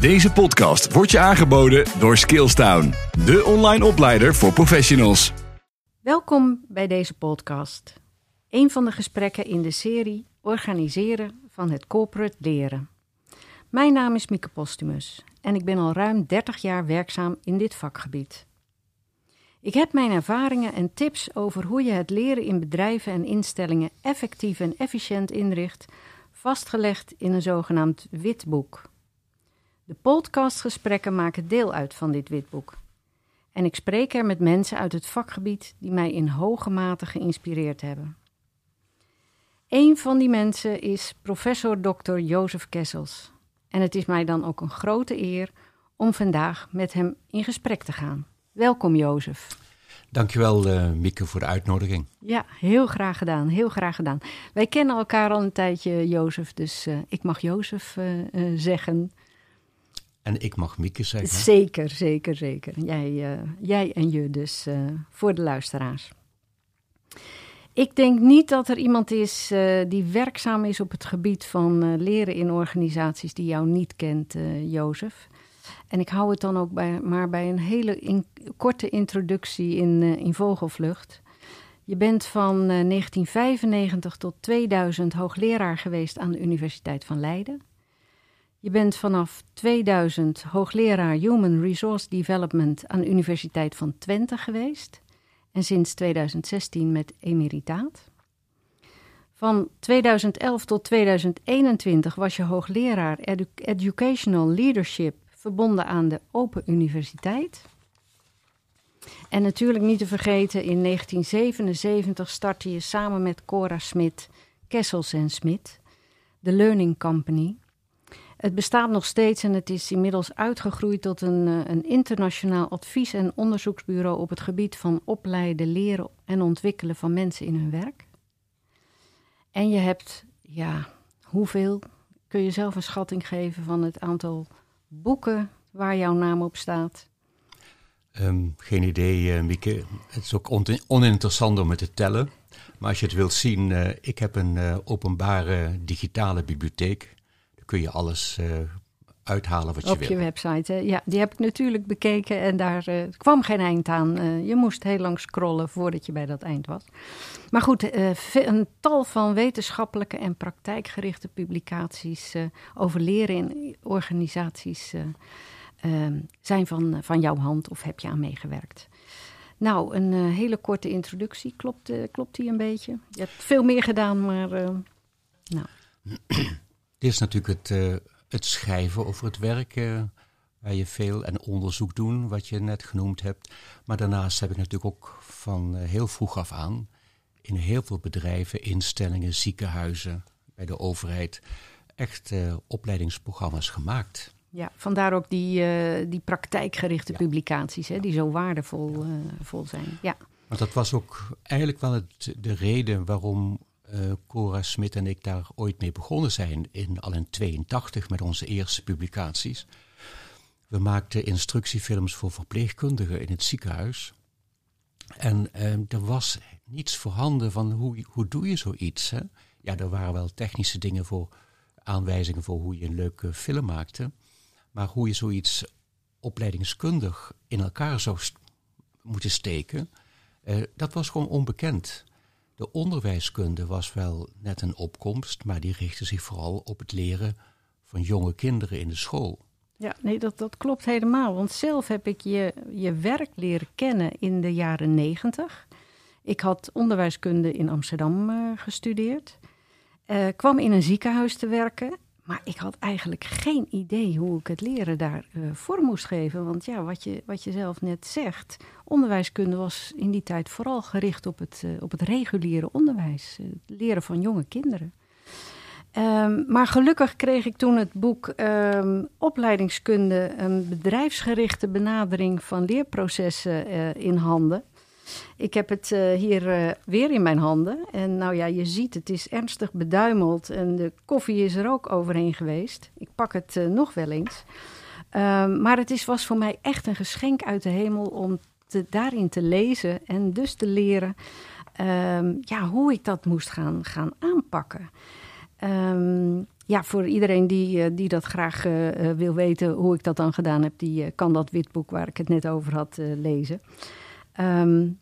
Deze podcast wordt je aangeboden door Skillstown, de online opleider voor professionals. Welkom bij deze podcast. Een van de gesprekken in de serie Organiseren van het corporate leren. Mijn naam is Mieke Postumus en ik ben al ruim 30 jaar werkzaam in dit vakgebied. Ik heb mijn ervaringen en tips over hoe je het leren in bedrijven en instellingen effectief en efficiënt inricht, vastgelegd in een zogenaamd witboek. De podcastgesprekken maken deel uit van dit witboek. En ik spreek er met mensen uit het vakgebied die mij in hoge mate geïnspireerd hebben. Een van die mensen is professor Dr. Jozef Kessels. En het is mij dan ook een grote eer om vandaag met hem in gesprek te gaan. Welkom Jozef. Dankjewel uh, Mieke voor de uitnodiging. Ja, heel graag gedaan, heel graag gedaan. Wij kennen elkaar al een tijdje, Jozef, dus uh, ik mag Jozef uh, zeggen. En ik mag Mieke zeggen. Zeker, zeker, zeker. Jij, jij en je dus voor de luisteraars. Ik denk niet dat er iemand is die werkzaam is op het gebied van leren in organisaties die jou niet kent, Jozef. En ik hou het dan ook bij, maar bij een hele korte introductie in, in Vogelvlucht. Je bent van uh, 1995 tot 2000 hoogleraar geweest aan de Universiteit van Leiden. Je bent vanaf 2000 hoogleraar Human Resource Development aan de Universiteit van Twente geweest. En sinds 2016 met emeritaat. Van 2011 tot 2021 was je hoogleraar edu Educational Leadership verbonden aan de Open Universiteit. En natuurlijk niet te vergeten, in 1977 startte je samen met Cora Smit, Kessels en Smit, de Learning Company. Het bestaat nog steeds en het is inmiddels uitgegroeid tot een, eh, een internationaal advies- en onderzoeksbureau op het gebied van opleiden, leren en ontwikkelen van mensen in hun werk. En je hebt, ja, hoeveel? Kun je zelf een schatting geven van het aantal boeken waar jouw naam op staat? Um, geen idee, uh, Mieke. Het is ook on oninteressant om het te tellen. Maar als je het wilt zien, uh, ik heb een openbare digitale bibliotheek. Kun je alles uithalen wat je Op wil. Op je website, hè? ja. Die heb ik natuurlijk bekeken en daar kwam geen eind aan. je moest heel lang scrollen voordat je bij dat eind was. Maar goed, een tal van wetenschappelijke en praktijkgerichte publicaties over leren in organisaties uh, zijn van, van jouw hand of heb je aan meegewerkt? Nou, een hele korte introductie. Klopt, klopt die een beetje? Je hebt veel meer gedaan, maar. Nou. Dit is natuurlijk het, het schrijven over het werk. waar je veel en onderzoek doen, wat je net genoemd hebt. Maar daarnaast heb ik natuurlijk ook van heel vroeg af aan. in heel veel bedrijven, instellingen, ziekenhuizen, bij de overheid. echt opleidingsprogramma's gemaakt. Ja, vandaar ook die, uh, die praktijkgerichte ja. publicaties, hè, die zo waardevol uh, vol zijn. Ja. Want dat was ook eigenlijk wel het, de reden waarom uh, Cora Smit en ik daar ooit mee begonnen zijn, in, al in 82 met onze eerste publicaties. We maakten instructiefilms voor verpleegkundigen in het ziekenhuis. En er was niets voorhanden van hoe, hoe doe je zoiets. Ja, er waren wel technische dingen voor, aanwijzingen voor hoe je een leuke film maakte. Maar hoe je zoiets opleidingskundig in elkaar zou moeten steken, uh, dat was gewoon onbekend. De onderwijskunde was wel net een opkomst, maar die richtte zich vooral op het leren van jonge kinderen in de school. Ja, nee, dat, dat klopt helemaal. Want zelf heb ik je, je werk leren kennen in de jaren negentig. Ik had onderwijskunde in Amsterdam uh, gestudeerd. Uh, kwam in een ziekenhuis te werken. Maar ik had eigenlijk geen idee hoe ik het leren daar uh, vorm moest geven. Want ja, wat je, wat je zelf net zegt, onderwijskunde was in die tijd vooral gericht op het, uh, op het reguliere onderwijs. Uh, het leren van jonge kinderen. Um, maar gelukkig kreeg ik toen het boek um, Opleidingskunde, een bedrijfsgerichte benadering van leerprocessen in handen. Ik heb het uh, hier uh, weer in mijn handen. En nou ja, je ziet, het is ernstig beduimeld. En de koffie is er ook overheen geweest. Ik pak het uh, nog wel eens. Um, maar het is, was voor mij echt een geschenk uit de hemel om te, daarin te lezen. En dus te leren um, ja, hoe ik dat moest gaan, gaan aanpakken. Um, ja, voor iedereen die, die dat graag wil weten hoe ik dat dan gedaan heb, die kan dat witboek waar ik het net over had lezen. Um,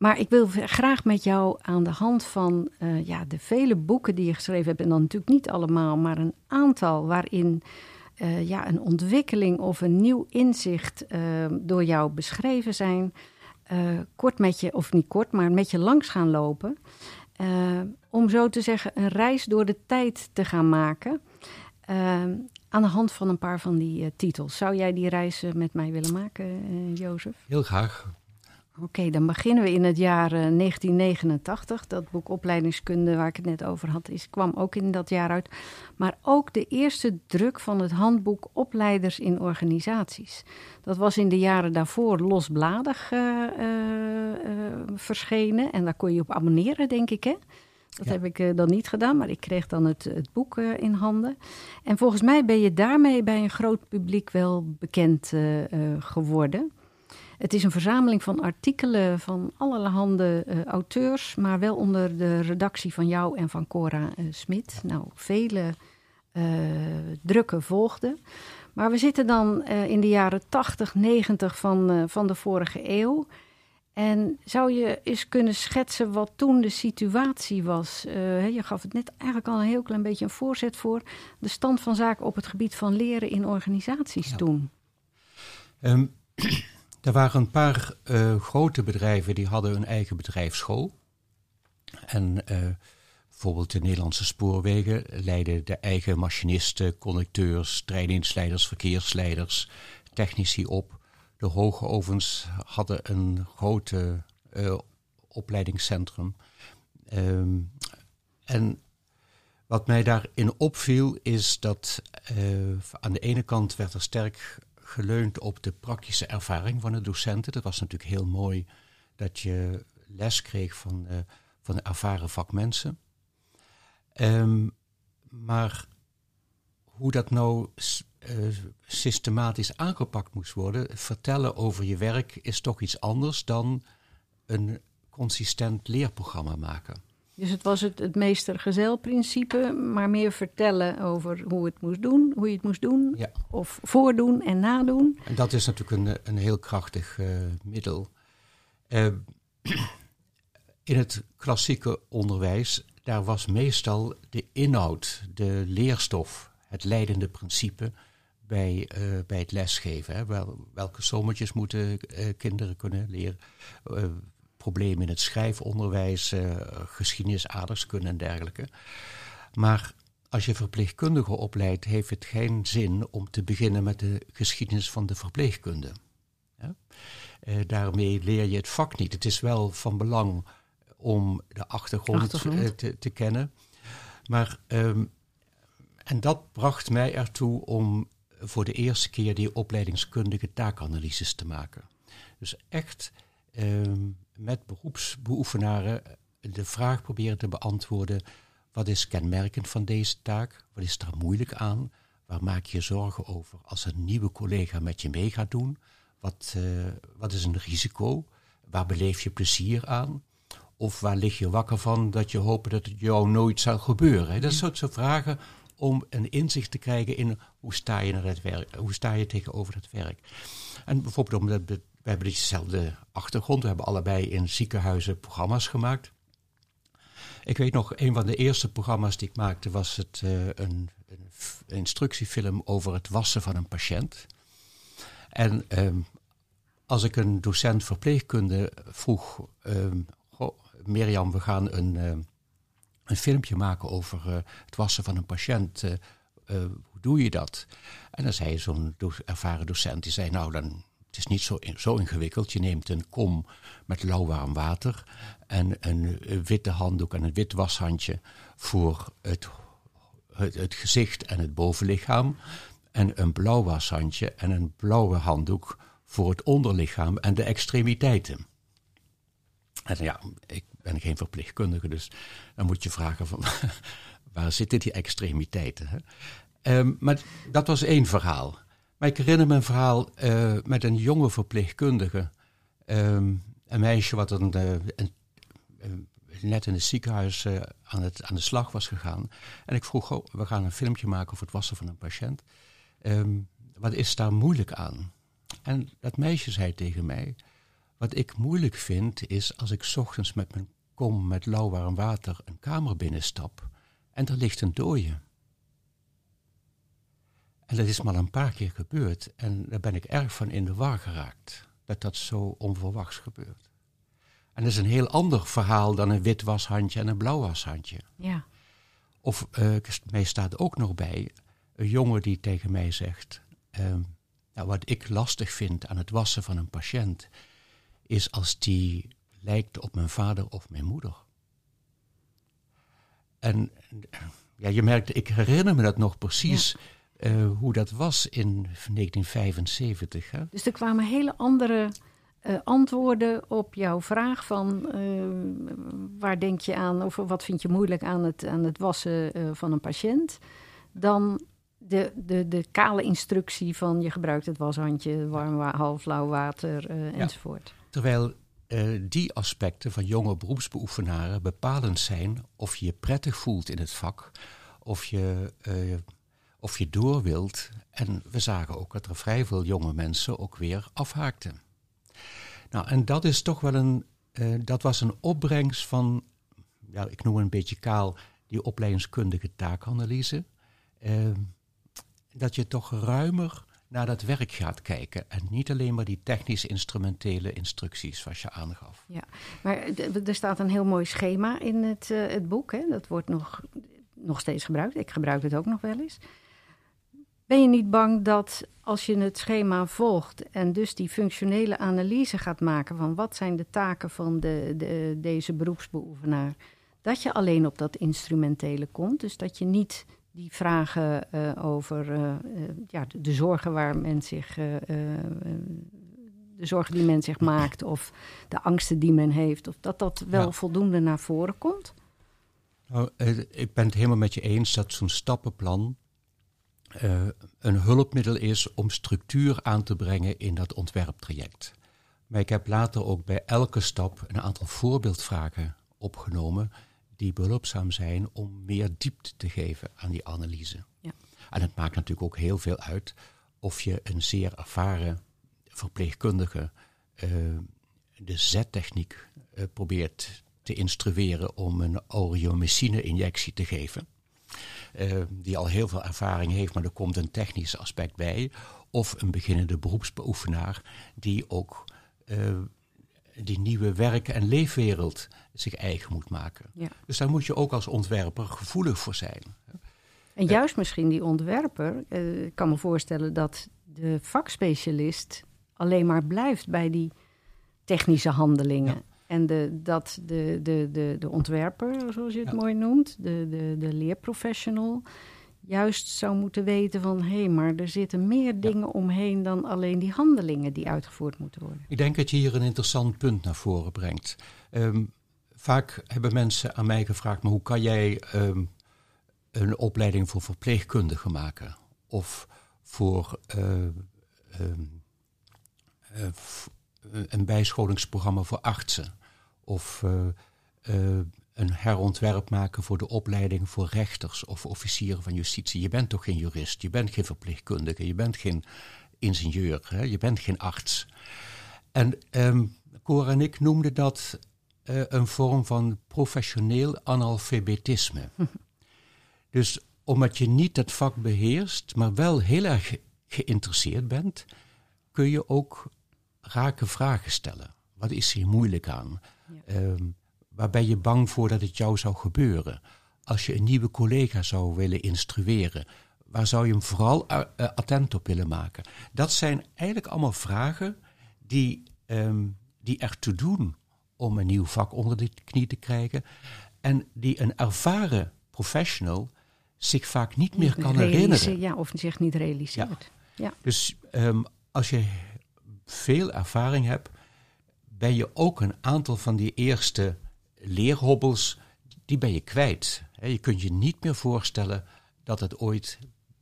maar ik wil graag met jou aan de hand van uh, ja, de vele boeken die je geschreven hebt, en dan natuurlijk niet allemaal, maar een aantal waarin uh, ja, een ontwikkeling of een nieuw inzicht uh, door jou beschreven zijn, kort met je, of niet kort, maar met je langs gaan lopen. om zo te zeggen, een reis door de tijd te gaan maken. aan de hand van een paar van die titels. Zou jij die reis met mij willen maken, Jozef? Heel graag. Oké, dan beginnen we in het jaar 1989. Eh, dat boek Opleidingskunde, waar ik het net over had, is, kwam ook in dat jaar uit. Maar ook de eerste druk van het handboek Opleiders in Organisaties. Dat was in de jaren daarvoor losbladig uh, verschenen. En daar kon je op abonneren, denk ik, hè? Dat heb ik dan niet gedaan, maar ik kreeg dan het, het boek in handen. En volgens mij ben je daarmee bij een groot publiek wel bekend geworden. Het is een verzameling van artikelen van allerhande uh, auteurs, maar wel onder de redactie van jou en van Cora uh, Smit. Nou, vele uh, drukken volgden. Maar we zitten dan in de jaren 80, 90 van, van de vorige eeuw. En zou je eens kunnen schetsen wat toen de situatie was? je gaf het net eigenlijk al een heel klein beetje een voorzet voor. De stand van zaken op het gebied van leren in organisaties toen. Um, er waren een paar uh, grote bedrijven die hadden een eigen bedrijfsschool. En uh, bijvoorbeeld de Nederlandse spoorwegen leidden de eigen machinisten, conducteurs, treiningsleiders, verkeersleiders, technici op. De hoge ovens hadden een grote uh, opleidingscentrum. Um, en wat mij daarin opviel is dat aan de ene kant werd er sterk geleund op de praktische ervaring van de docenten. Dat was natuurlijk heel mooi dat je les kreeg van, uh, van ervaren vakmensen. Um, maar hoe dat nou uh, systematisch aangepakt moest worden, vertellen over je werk is toch iets anders dan een consistent leerprogramma maken. Dus het was het, het meester-gezel-principe, maar meer vertellen over hoe het moest doen, hoe je het moest doen, ja. of voordoen en nadoen. En dat is natuurlijk een, een heel krachtig uh, middel. Uh, in het klassieke onderwijs, daar was meestal de inhoud, de leerstof, het leidende principe bij, uh, bij het lesgeven. Hè. Wel, welke sommetjes moeten kinderen kunnen leren? Problemen in het schrijfonderwijs, uh, geschiedenis, aardrijkskunde en dergelijke. Maar als je verpleegkundige opleidt, heeft het geen zin om te beginnen met de geschiedenis van de verpleegkunde. Ja? Uh, daarmee leer je het vak niet. Het is wel van belang om de achtergrond, achtergrond. Uh, te, te, kennen. Maar, um, en dat bracht mij ertoe om voor de eerste keer die opleidingskundige taakanalyses te maken. Dus echt um, met beroepsbeoefenaren de vraag proberen te beantwoorden: wat is kenmerkend van deze taak? Wat is daar moeilijk aan? Waar maak je zorgen over als een nieuwe collega met je mee gaat doen? Wat, uh, wat is een risico? Waar beleef je plezier aan? Of waar lig je wakker van dat je hoopt dat het jou nooit zal gebeuren? Dat soort vragen om een inzicht te krijgen in hoe sta je, naar het werk, hoe sta je tegenover het werk. En bijvoorbeeld om dat hebben dezelfde achtergrond. We hebben allebei in ziekenhuizen programma's gemaakt. Ik weet nog, een van de eerste programma's die ik maakte was het, uh, een, een, instructiefilm over het wassen van een patiënt. En um, als ik een docent verpleegkunde vroeg, goh, Mirjam, we gaan een, uh, een filmpje maken over uh, het wassen van een patiënt. hoe doe je dat? En dan zei zo'n ervaren docent, die zei, nou dan het is niet zo, zo ingewikkeld. Je neemt een kom met lauwwarm water en een witte handdoek en een wit washandje voor het, het, gezicht en het bovenlichaam. En een blauw washandje en een blauwe handdoek voor het onderlichaam en de extremiteiten. En ja, ik ben geen verpleegkundige, dus dan moet je vragen van waar zitten die extremiteiten? Hè? Um, maar dat was één verhaal. Maar ik herinner me een verhaal uh, met een jonge verpleegkundige. Um, een meisje wat een, uh, een, een, net in het ziekenhuis aan, het, aan de slag was gegaan. En ik vroeg, we gaan een filmpje maken over het wassen van een patiënt. Um, wat is daar moeilijk aan? En dat meisje zei tegen mij, wat ik moeilijk vind is als ik ochtends met mijn kom met lauwwarm water een kamer binnenstap en er ligt een dooie. En dat is maar een paar keer gebeurd en daar ben ik erg van in de war geraakt, dat dat zo onverwachts gebeurt. En dat is een heel ander verhaal dan een wit washandje en een blauw washandje. Ja. Of uh, mij staat ook nog bij een jongen die tegen mij zegt: uh, nou, Wat ik lastig vind aan het wassen van een patiënt, is als die lijkt op mijn vader of mijn moeder. En ja, je merkt, ik herinner me dat nog precies. Uh, hoe dat was in 1975. Hè? Dus er kwamen hele andere uh, antwoorden op jouw vraag van uh, waar denk je aan of wat vind je moeilijk aan het, aan het wassen van een patiënt, dan de, de, de kale instructie van je gebruikt het washandje, warm half lauw water ja. enzovoort. Terwijl die aspecten van jonge beroepsbeoefenaren bepalend zijn of je je prettig voelt in het vak, of je, of je door wilt. En we zagen ook dat er vrij veel jonge mensen ook weer afhaakten. Nou, en dat is toch wel een, uh, dat was een opbrengst van, ja, ik noem een beetje kaal, die opleidingskundige taakanalyse. Uh, dat je toch ruimer naar dat werk gaat kijken. En niet alleen maar die technisch instrumentele instructies, zoals je aangaf. Ja, maar er staat een heel mooi schema in het, uh, het boek. Hè? Dat wordt nog, nog steeds gebruikt. Ik gebruik het ook nog wel eens. Ben je niet bang dat als je het schema volgt en dus die functionele analyse gaat maken van wat zijn de taken van de, de, deze beroepsbeoefenaar, dat je alleen op dat instrumentele komt? Dus dat je niet die vragen uh, over uh, uh, ja, de, de, zorgen waar men zich, de zorgen die men zich maakt of de angsten die men heeft, of dat dat wel ja. voldoende naar voren komt? Nou, ik ben het helemaal met je eens dat zo'n stappenplan uh, een hulpmiddel is om structuur aan te brengen in dat ontwerptraject. Maar ik heb later ook bij elke stap een aantal voorbeeldvragen opgenomen die behulpzaam zijn om meer diepte te geven aan die analyse. Ja. En het maakt natuurlijk ook heel veel uit of je een zeer ervaren verpleegkundige uh, de zettechniek uh, probeert te instrueren om een aureomycine-injectie te geven die al heel veel ervaring heeft, maar er komt een technisch aspect bij. Of een beginnende beroepsbeoefenaar die ook uh, die nieuwe werk- en leefwereld zich eigen moet maken. Ja. Dus daar moet je ook als ontwerper gevoelig voor zijn. En juist misschien die ontwerper, uh, ik kan me voorstellen dat de vakspecialist alleen maar blijft bij die technische handelingen. Ja. En de, dat de, de, de, de ontwerper, zoals je het ja. mooi noemt, de, de, de leerprofessional, juist zou moeten weten van hé, hey, maar er zitten meer dingen ja. omheen dan alleen die handelingen die uitgevoerd moeten worden. Ik denk dat je hier een interessant punt naar voren brengt. Um, vaak hebben mensen aan mij gevraagd, maar hoe kan jij um, een opleiding voor verpleegkundigen maken? Of voor uh, um, uh, een bijscholingsprogramma voor artsen? Of uh, uh, een herontwerp maken voor de opleiding voor rechters of officieren van justitie. Je bent toch geen jurist, je bent geen verpleegkundige, je bent geen ingenieur, hè? je bent geen arts. En um, Cora en ik noemden dat uh, een vorm van professioneel analfabetisme. dus omdat je niet het vak beheerst, maar wel heel erg geïnteresseerd bent, kun je ook rake vragen stellen. Wat is hier moeilijk aan? Ja. Um, waar ben je bang voor dat het jou zou gebeuren? Als je een nieuwe collega zou willen instrueren, waar zou je hem vooral uh, attent op willen maken? Dat zijn eigenlijk allemaal vragen die, um, die ertoe doen om een nieuw vak onder de knie te krijgen. En die een ervaren professional zich vaak niet meer kan herinneren. Ja, of zich niet realiseert. Ja. ja. Dus um, als je veel ervaring hebt, ben je ook een aantal van die eerste leerhobbels, die ben je kwijt. Je kunt je niet meer voorstellen dat het ooit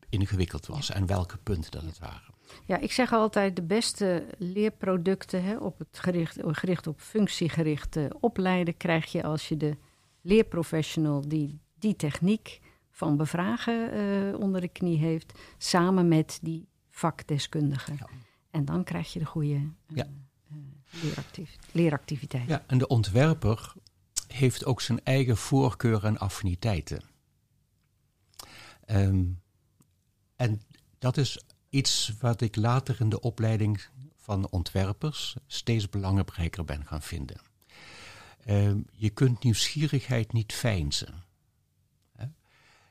ingewikkeld was en welke punten dat het waren. Ja, ik zeg altijd de beste leerproducten hè, op het gericht, gericht op functiegericht opleiden krijg je als je de leerprofessional die die techniek van bevragen eh, onder de knie heeft, samen met die vakdeskundige. Ja. En dan krijg je de goede uh, ja. Leeractiviteit. Ja, en de ontwerper heeft ook zijn eigen voorkeuren en affiniteiten. Ehm, en dat is iets wat ik later in de opleiding van ontwerpers steeds belangrijker ben gaan vinden. Ehm, je kunt nieuwsgierigheid niet feinzen.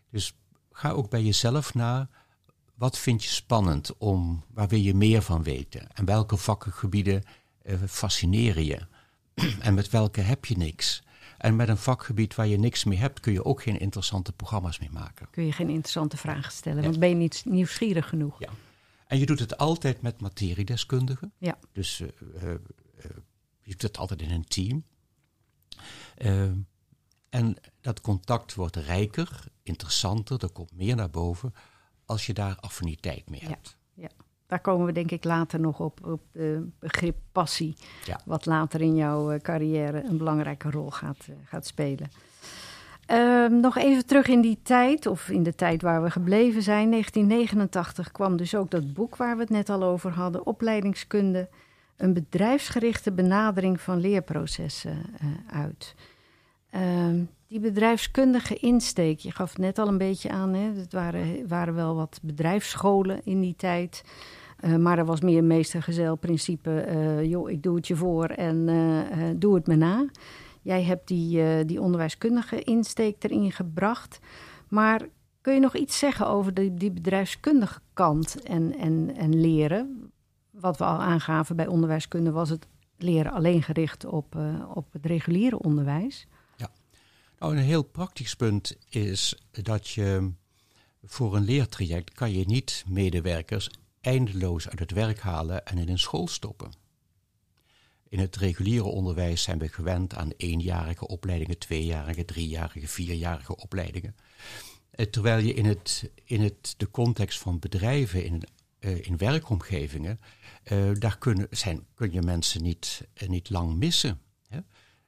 Dus ga ook bij jezelf na. Wat vind je spannend om, waar wil je meer van weten? En welke vakgebieden fascineren je? en met welke heb je niks? En met een vakgebied waar je niks mee hebt, kun je ook geen interessante programma's mee maken. Kun je geen interessante vragen stellen, want ben je niet nieuwsgierig genoeg. Ja. En je doet het altijd met materiedeskundigen. Ja. Dus uh, uh, je doet het altijd in een team. en dat contact wordt rijker, interessanter, er komt meer naar boven als je daar affiniteit mee hebt. Ja, ja. Daar komen we denk ik later nog op, op het begrip passie. Ja. Wat later in jouw carrière een belangrijke rol gaat, gaat spelen. Uh, nog even terug in die tijd, of in de tijd waar we gebleven zijn. 1989 kwam dus ook dat boek waar we het net al over hadden, Opleidingskunde, een bedrijfsgerichte benadering van leerprocessen uh, uit. Uh, die bedrijfskundige insteek, je gaf het net al een beetje aan, hè, het waren, waren wel wat bedrijfsscholen in die tijd. Uh, maar er was meer meestergezelprincipe, uh, joh, ik doe het je voor en doe het me na. Jij hebt die, die onderwijskundige insteek erin gebracht. Maar kun je nog iets zeggen over die, die bedrijfskundige kant en, en, en leren? Wat we al aangaven bij onderwijskunde was het leren alleen gericht op, op het reguliere onderwijs. Nou een heel praktisch punt is dat je voor een leertraject kan je niet medewerkers eindeloos uit het werk halen en in een school stoppen. In het reguliere onderwijs zijn we gewend aan eenjarige opleidingen, tweejarige, driejarige, vierjarige opleidingen. Eh, terwijl je in, het, in het, de context van bedrijven, in, uh, in werkomgevingen, uh, daar kunnen, zijn, kun je mensen niet, niet lang missen. Hè?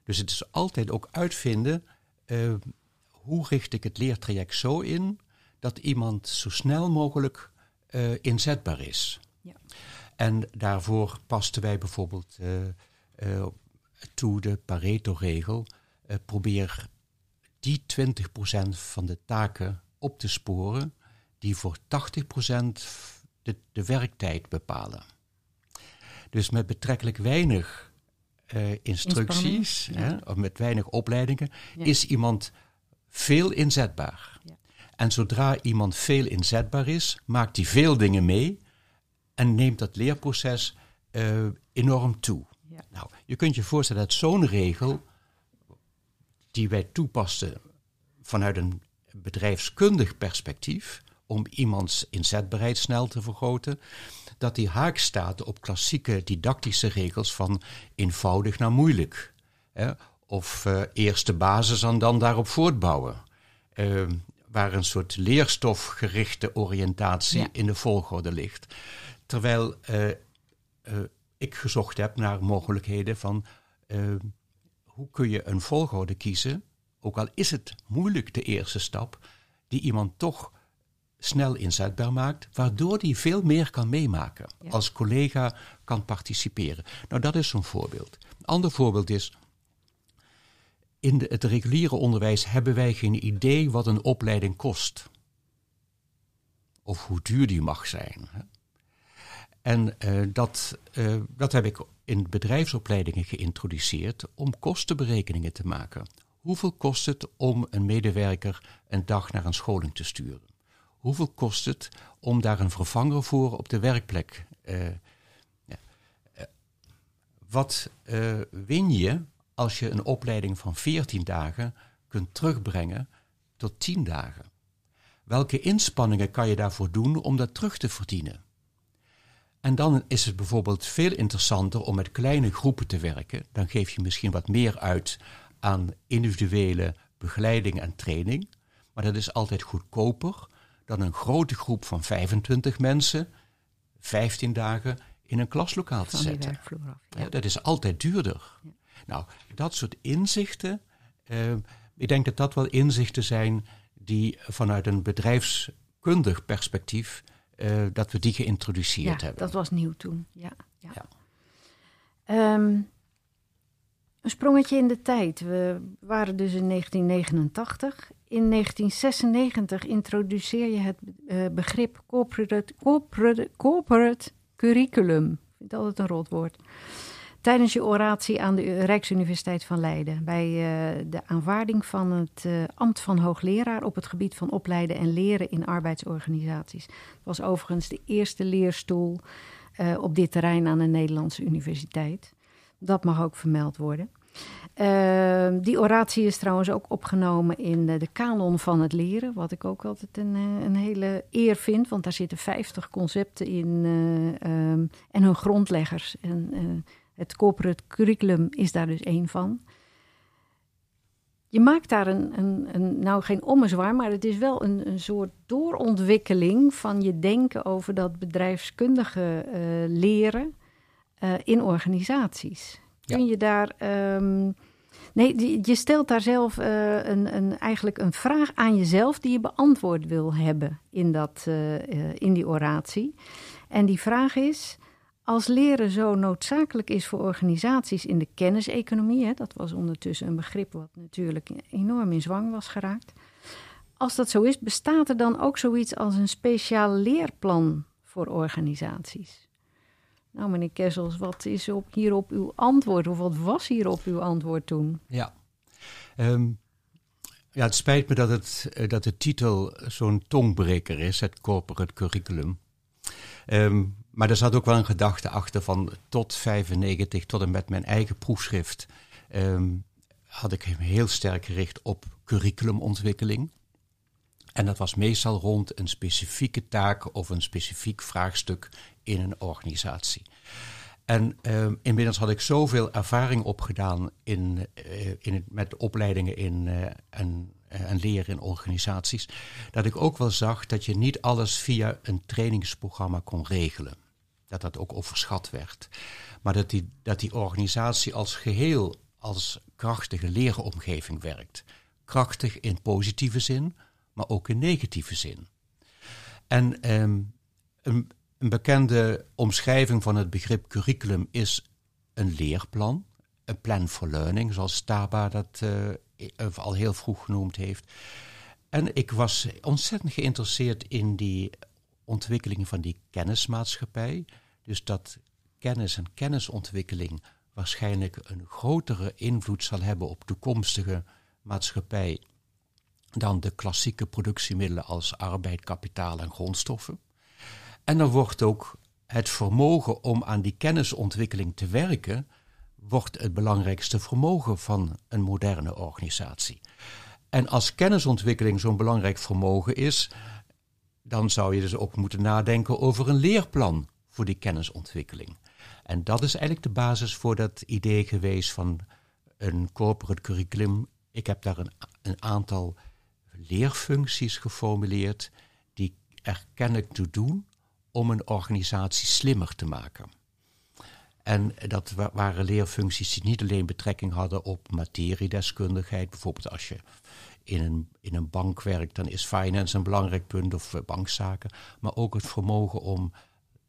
Dus het is altijd ook uitvinden, hoe richt ik het leertraject zo in dat iemand zo snel mogelijk inzetbaar is. Ja. En daarvoor pasten wij bijvoorbeeld uh, toe de Pareto-regel. Probeer die 20% van de taken op te sporen die voor 80% de, de werktijd bepalen. Dus met betrekkelijk weinig uh, instructies, hè, of met weinig opleidingen, ja. is iemand veel inzetbaar. Ja. En zodra iemand veel inzetbaar is, maakt hij veel dingen mee en neemt dat leerproces uh, enorm toe. Nou, je kunt je voorstellen dat zo'n regel, die wij toepassen vanuit een bedrijfskundig perspectief, om iemands inzetbaarheid snel te vergroten, dat die haak staat op klassieke didactische regels van eenvoudig naar moeilijk. Hè? Of uh, eerst de basis en dan daarop voortbouwen. Uh, waar een soort leerstofgerichte oriëntatie ja. in de volgorde ligt. Terwijl uh, ik gezocht heb naar mogelijkheden van uh, hoe kun je een volgorde kiezen, ook al is het moeilijk de eerste stap, die iemand toch snel inzetbaar maakt, waardoor die veel meer kan meemaken, ja. als collega kan participeren. Nou, dat is zo'n voorbeeld. Een ander voorbeeld is, in het reguliere onderwijs hebben wij geen idee wat een opleiding kost. Of hoe duur die mag zijn. En uh, dat, uh, dat heb ik in bedrijfsopleidingen geïntroduceerd om kostenberekeningen te maken. Hoeveel kost het om een medewerker een dag naar een scholing te sturen? Hoeveel kost het om daar een vervanger voor op de werkplek? Ja. wat win je als je een opleiding van 14 dagen kunt terugbrengen tot 10 dagen? Welke inspanningen kan je daarvoor doen om dat terug te verdienen? En dan is het bijvoorbeeld veel interessanter om met kleine groepen te werken. Dan geef je misschien wat meer uit aan individuele begeleiding en training. Maar dat is altijd goedkoper dan een grote groep van 25 mensen 15 dagen in een klaslokaal te zetten. Af, ja. Ja, dat is altijd duurder. Ja. Nou, dat soort inzichten uh, ik denk dat dat wel inzichten zijn die vanuit een bedrijfskundig perspectief, uh, dat we die geïntroduceerd ja, hebben. Dat was nieuw toen, ja. ja. ja. Um, een sprongetje in de tijd. We waren dus in 1989. In 1996 introduceer je het uh, begrip corporate, corporate, corporate curriculum. Ik vind het altijd een rotwoord. Tijdens je oratie aan de Rijksuniversiteit van Leiden. Bij uh, de aanvaarding van het uh, ambt van hoogleraar op het gebied van opleiden en leren in arbeidsorganisaties. Het was overigens de eerste leerstoel op dit terrein aan de Nederlandse universiteit. Dat mag ook vermeld worden. Uh, die oratie is trouwens ook opgenomen in de, kanon van het leren, wat ik ook altijd een, een hele eer vind, want daar zitten 50 concepten in um, en hun grondleggers. En het corporate curriculum is daar dus één van. Je maakt daar een, een, een, nou geen ommezwaar, maar het is wel een, een soort doorontwikkeling van je denken over dat bedrijfskundige leren in organisaties. Kun je daar. Um, nee, je stelt daar zelf uh, een, een, eigenlijk een vraag aan jezelf die je beantwoord wil hebben in, dat, in die oratie. En die vraag is. Als leren zo noodzakelijk is voor organisaties in de kenniseconomie, hè, dat was ondertussen een begrip wat natuurlijk enorm in zwang was geraakt. Als dat zo is, bestaat er dan ook zoiets als een speciaal leerplan voor organisaties? Nou, meneer Kessels, wat is op, hierop uw antwoord? Of wat was hierop uw antwoord toen? Ja, um, ja het spijt me dat, het, eh, dat de titel zo'n tongbreker is, het corporate curriculum. Um, maar er zat ook wel een gedachte achter van tot 95, tot en met mijn eigen proefschrift, um, had ik hem heel sterk gericht op curriculumontwikkeling. En dat was meestal rond een specifieke taak of een specifiek vraagstuk in een organisatie. En uh, inmiddels had ik zoveel ervaring opgedaan in, uh, in met opleidingen in, uh, en, en leren in organisaties, dat ik ook wel zag dat je niet alles via een trainingsprogramma kon regelen. Dat dat ook overschat werd. Maar dat die, dat die organisatie als geheel als krachtige leeromgeving werkt. Krachtig in positieve zin, maar ook in negatieve zin. En um, een, een bekende omschrijving van het begrip curriculum is een leerplan, een plan for learning, zoals Staba dat uh, al heel vroeg genoemd heeft. En ik was ontzettend geïnteresseerd in die ontwikkeling van die kennismaatschappij. Dus dat kennis en kennisontwikkeling waarschijnlijk een grotere invloed zal hebben op toekomstige maatschappij dan de klassieke productiemiddelen als arbeid, kapitaal en grondstoffen. En dan wordt ook het vermogen om aan die kennisontwikkeling te werken, wordt het belangrijkste vermogen van een moderne organisatie. En als kennisontwikkeling zo'n belangrijk vermogen is, dan zou je dus ook moeten nadenken over een leerplan voor die kennisontwikkeling. En dat is eigenlijk de basis voor dat idee geweest van een corporate curriculum. Ik heb daar een, een aantal leerfuncties geformuleerd die er kennelijk toe doen om een organisatie slimmer te maken. En dat waren leerfuncties die niet alleen betrekking hadden op materiedeskundigheid. Bijvoorbeeld als je in een, in een bank werkt, dan is finance een belangrijk punt of eh, bankzaken. Maar ook het vermogen om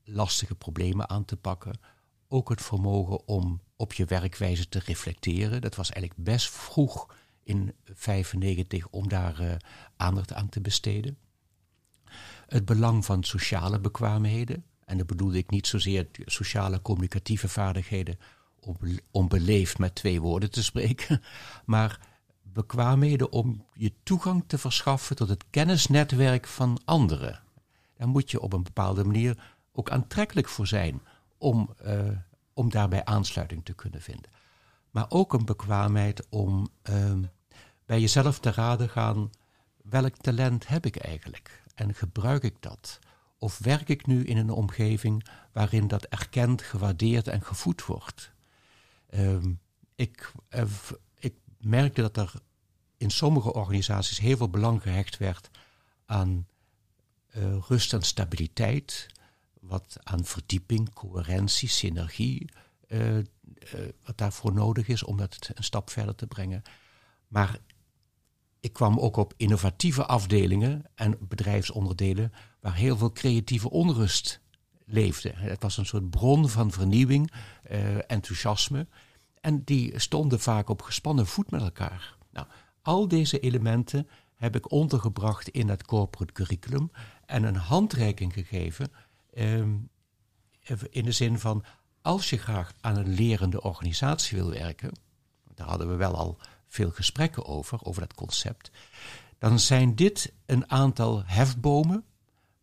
lastige problemen aan te pakken. Ook het vermogen om op je werkwijze te reflecteren. Dat was eigenlijk best vroeg in 95 om daar uh, aandacht aan te besteden het belang van sociale bekwaamheden. En dat bedoelde ik niet zozeer sociale communicatieve vaardigheden om, om beleefd met twee woorden te spreken, maar bekwaamheden om je toegang te verschaffen tot het kennisnetwerk van anderen. Daar moet je op een bepaalde manier ook aantrekkelijk voor zijn om, uh, om daarbij aansluiting te kunnen vinden. Maar ook een bekwaamheid om uh, bij jezelf te raden gaan, welk talent heb ik eigenlijk? en gebruik ik dat? Of werk ik nu in een omgeving waarin dat erkend, gewaardeerd en gevoed wordt? Um, ik, uh, merkte dat er in sommige organisaties heel veel belang gehecht werd aan uh, rust en stabiliteit, wat aan verdieping, coherentie, synergie, uh, wat daarvoor nodig is om dat een stap verder te brengen. Maar ik kwam ook op innovatieve afdelingen en bedrijfsonderdelen waar heel veel creatieve onrust leefde. Het was een soort bron van vernieuwing, uh, enthousiasme. En die stonden vaak op gespannen voet met elkaar. Nou, al deze elementen heb ik ondergebracht in het corporate curriculum en een handreiking gegeven. Ehm, in de zin van, als je graag aan een lerende organisatie wil werken, daar hadden we wel al veel gesprekken over, over dat concept, dan zijn dit een aantal hefbomen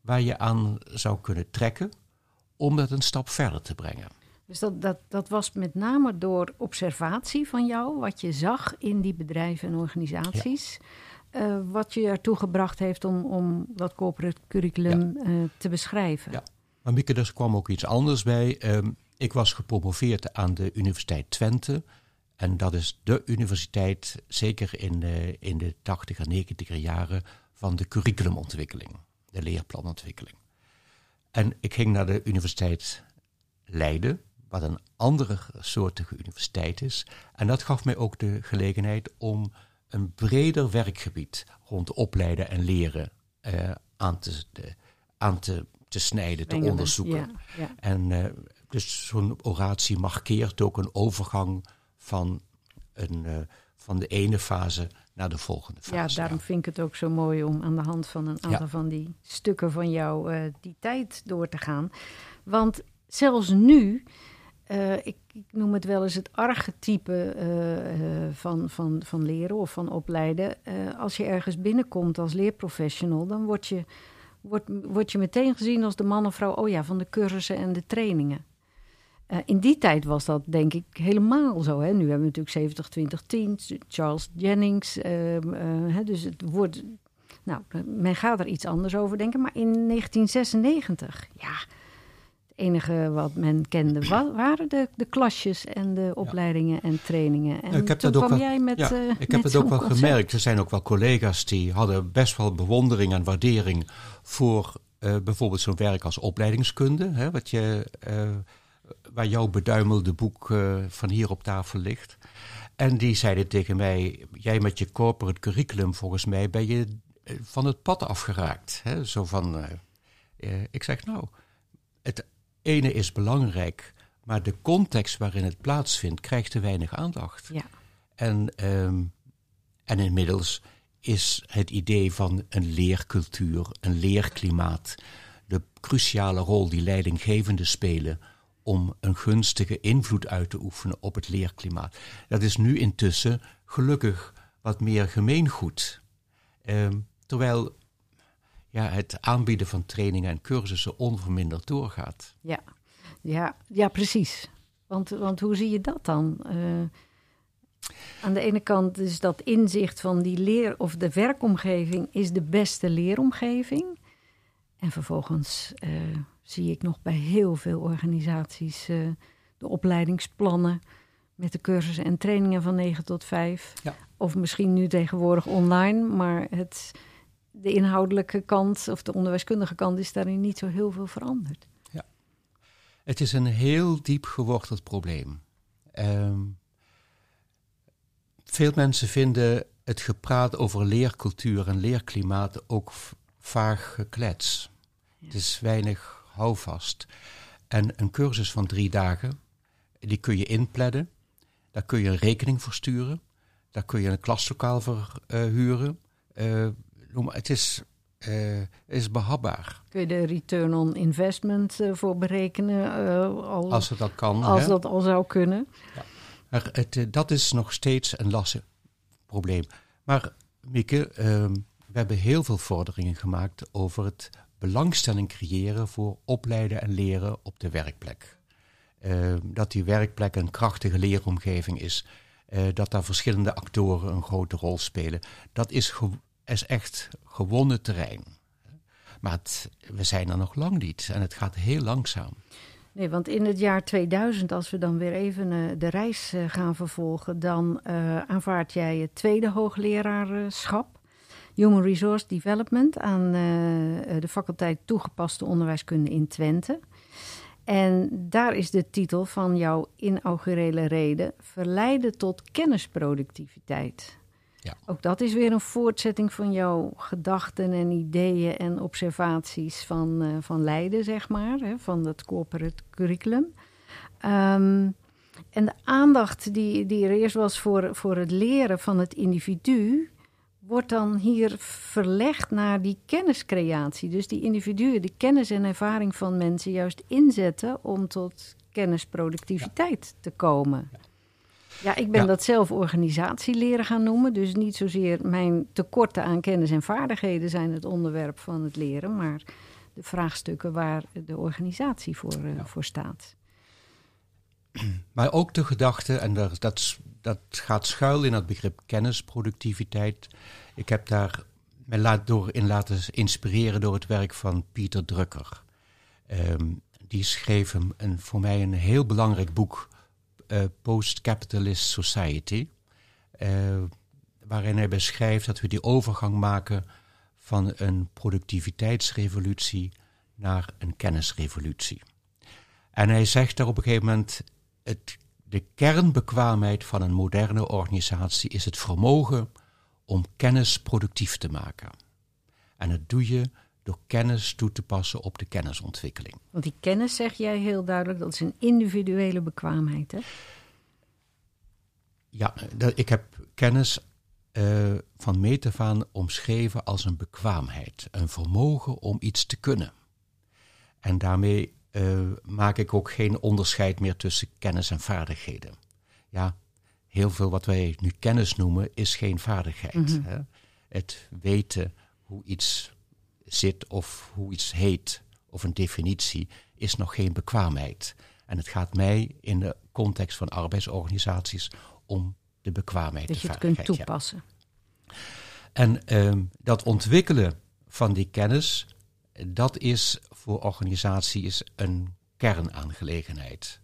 waar je aan zou kunnen trekken om dat een stap verder te brengen. Dus dat, dat, dat was met name door observatie van jou, wat je zag in die bedrijven en organisaties. Eh, wat je ertoe gebracht heeft om, om dat corporate curriculum eh, te beschrijven. Ja, maar Mieke, er kwam ook iets anders bij. Ehm, ik was gepromoveerd aan de Universiteit Twente. En dat is de universiteit, zeker in de, in de 80 en 90 jaren, van de curriculumontwikkeling, de leerplanontwikkeling. En ik ging naar de Universiteit Leiden, wat een andere soortige universiteit is. En dat gaf mij ook de gelegenheid om een breder werkgebied rond opleiden en leren uh, aan, te, de, aan te, te snijden, te onderzoeken. Ja, En uh, dus zo'n oratie markeert ook een overgang van, een, uh, van de ene fase naar de volgende fase. Ja, daarom vind ik het ook zo mooi om aan de hand van een aantal van die stukken van jou die tijd door te gaan. Want zelfs nu uh, ik, ik, noem het wel eens het archetype uh, van, van, van leren of van opleiden. als je ergens binnenkomt als leerprofessional, dan word je, word, word je meteen gezien als de man of vrouw oh ja, van de cursussen en de trainingen. In die tijd was dat denk ik helemaal zo. Hè? Nu hebben we natuurlijk 70-20-10, Charles Jennings. Hè, dus het wordt. Nou, men gaat er iets anders over denken. Maar in 1996, ja enige wat men kende waren de, de klasjes en de opleidingen en trainingen. En ik heb toen kwam jij met. Ja, uh, ik heb het ook wel gemerkt. Er zijn ook wel collega's die hadden best wel bewondering en waardering voor uh, bijvoorbeeld zo'n werk als opleidingskunde. Hè, wat je, uh, waar jouw beduimelde boek van hier op tafel ligt. En die zeiden tegen mij: Jij met je corporate curriculum, volgens mij ben je van het pad afgeraakt. Hè? Zo van. ik zeg nou. Het, ene is belangrijk, maar de context waarin het plaatsvindt krijgt te weinig aandacht. Ja. En, ehm, en inmiddels is het idee van een leercultuur, een leerklimaat, de cruciale rol die leidinggevenden spelen om een gunstige invloed uit te oefenen op het leerklimaat. Dat is nu intussen gelukkig wat meer gemeengoed. Um, terwijl ja, het aanbieden van trainingen en cursussen onverminderd doorgaat. Ja, ja, ja precies. Want, want hoe zie je dat dan? Uh, aan de ene kant is dat inzicht van die leer- of de werkomgeving is de beste leeromgeving. En vervolgens uh, zie ik nog bij heel veel organisaties uh, de opleidingsplannen met de cursussen en trainingen van 9 tot 5. Ja. Of misschien nu tegenwoordig online, maar het, de inhoudelijke kant of de onderwijskundige kant is daarin niet zo heel veel veranderd. Ja, het is een heel diep geworteld probleem. Um, veel mensen vinden het gepraat over leercultuur en leerklimaat ook vaag geklets. Het is weinig houvast. En een cursus van drie dagen, die kun je inplannen. Daar kun je een rekening voor sturen. Daar kun je een klaslokaal voor uh, huren. Uh, het is, uh, is behapbaar. Kun je de return on investment voor berekenen? Al, als het dat kan. Als hè? dat al zou kunnen. Ja. Maar het, dat is nog steeds een lastig probleem. Maar Mieke, ehm, we hebben heel veel vorderingen gemaakt over het belangstelling creëren voor opleiden en leren op de werkplek. Ehm, dat die werkplek een krachtige leeromgeving is. dat daar verschillende actoren een grote rol spelen. Dat is echt gewonnen terrein. Maar we zijn er nog lang niet en het gaat heel langzaam. Nee, want in het jaar 2000, als we dan weer even uh, de reis gaan vervolgen, dan aanvaard jij het tweede hoogleraarschap, Human Resource Development, aan de faculteit Toegepaste Onderwijskunde in Twente. En daar is de titel van jouw inaugurele reden Verleiden tot kennisproductiviteit. Ja. Ook dat is weer een voortzetting van jouw gedachten en ideeën en observaties van, uh, van Leiden, zeg maar, hè, van het corporate curriculum. Um, en de aandacht die, die er eerst was voor, voor het leren van het individu, wordt dan hier verlegd naar die kenniscreatie. Dus die individuen, de kennis en ervaring van mensen juist inzetten om tot kennisproductiviteit te komen. Ja, ik ben dat zelf organisatieleren gaan noemen. Dus niet zozeer mijn tekorten aan kennis en vaardigheden zijn het onderwerp van het leren, maar de vraagstukken waar de organisatie voor, uh, voor staat. Maar ook de gedachte, en dat, dat, gaat schuil in het begrip kennisproductiviteit. Ik heb daar me laat door in laten inspireren door het werk van Pieter Drucker. Um, die schreef een, voor mij een heel belangrijk boek, uh, Post-Capitalist Society. Uh, waarin hij beschrijft dat we die overgang maken van een productiviteitsrevolutie naar een kennisrevolutie. En hij zegt daar op een gegeven moment: het, de kernbekwaamheid van een moderne organisatie is het vermogen om kennis productief te maken. En dat doe je door kennis toe te passen op de kennisontwikkeling. Want die kennis, zeg jij heel duidelijk, dat is een individuele bekwaamheid, hè? Ja, ik heb kennis uh, van meet af aan omschreven als een bekwaamheid. Een vermogen om iets te kunnen. En daarmee uh, maak ik ook geen onderscheid meer tussen kennis en vaardigheden. Ja, heel veel wat wij nu kennis noemen is geen vaardigheid. Mhm. hè? Het weten hoe iets zit of hoe iets heet of een definitie is nog geen bekwaamheid. En het gaat mij in de context van arbeidsorganisaties om de bekwaamheid. Dat je het kunt toepassen. En um, dat ontwikkelen van die kennis dat is voor organisaties een kernaangelegenheid.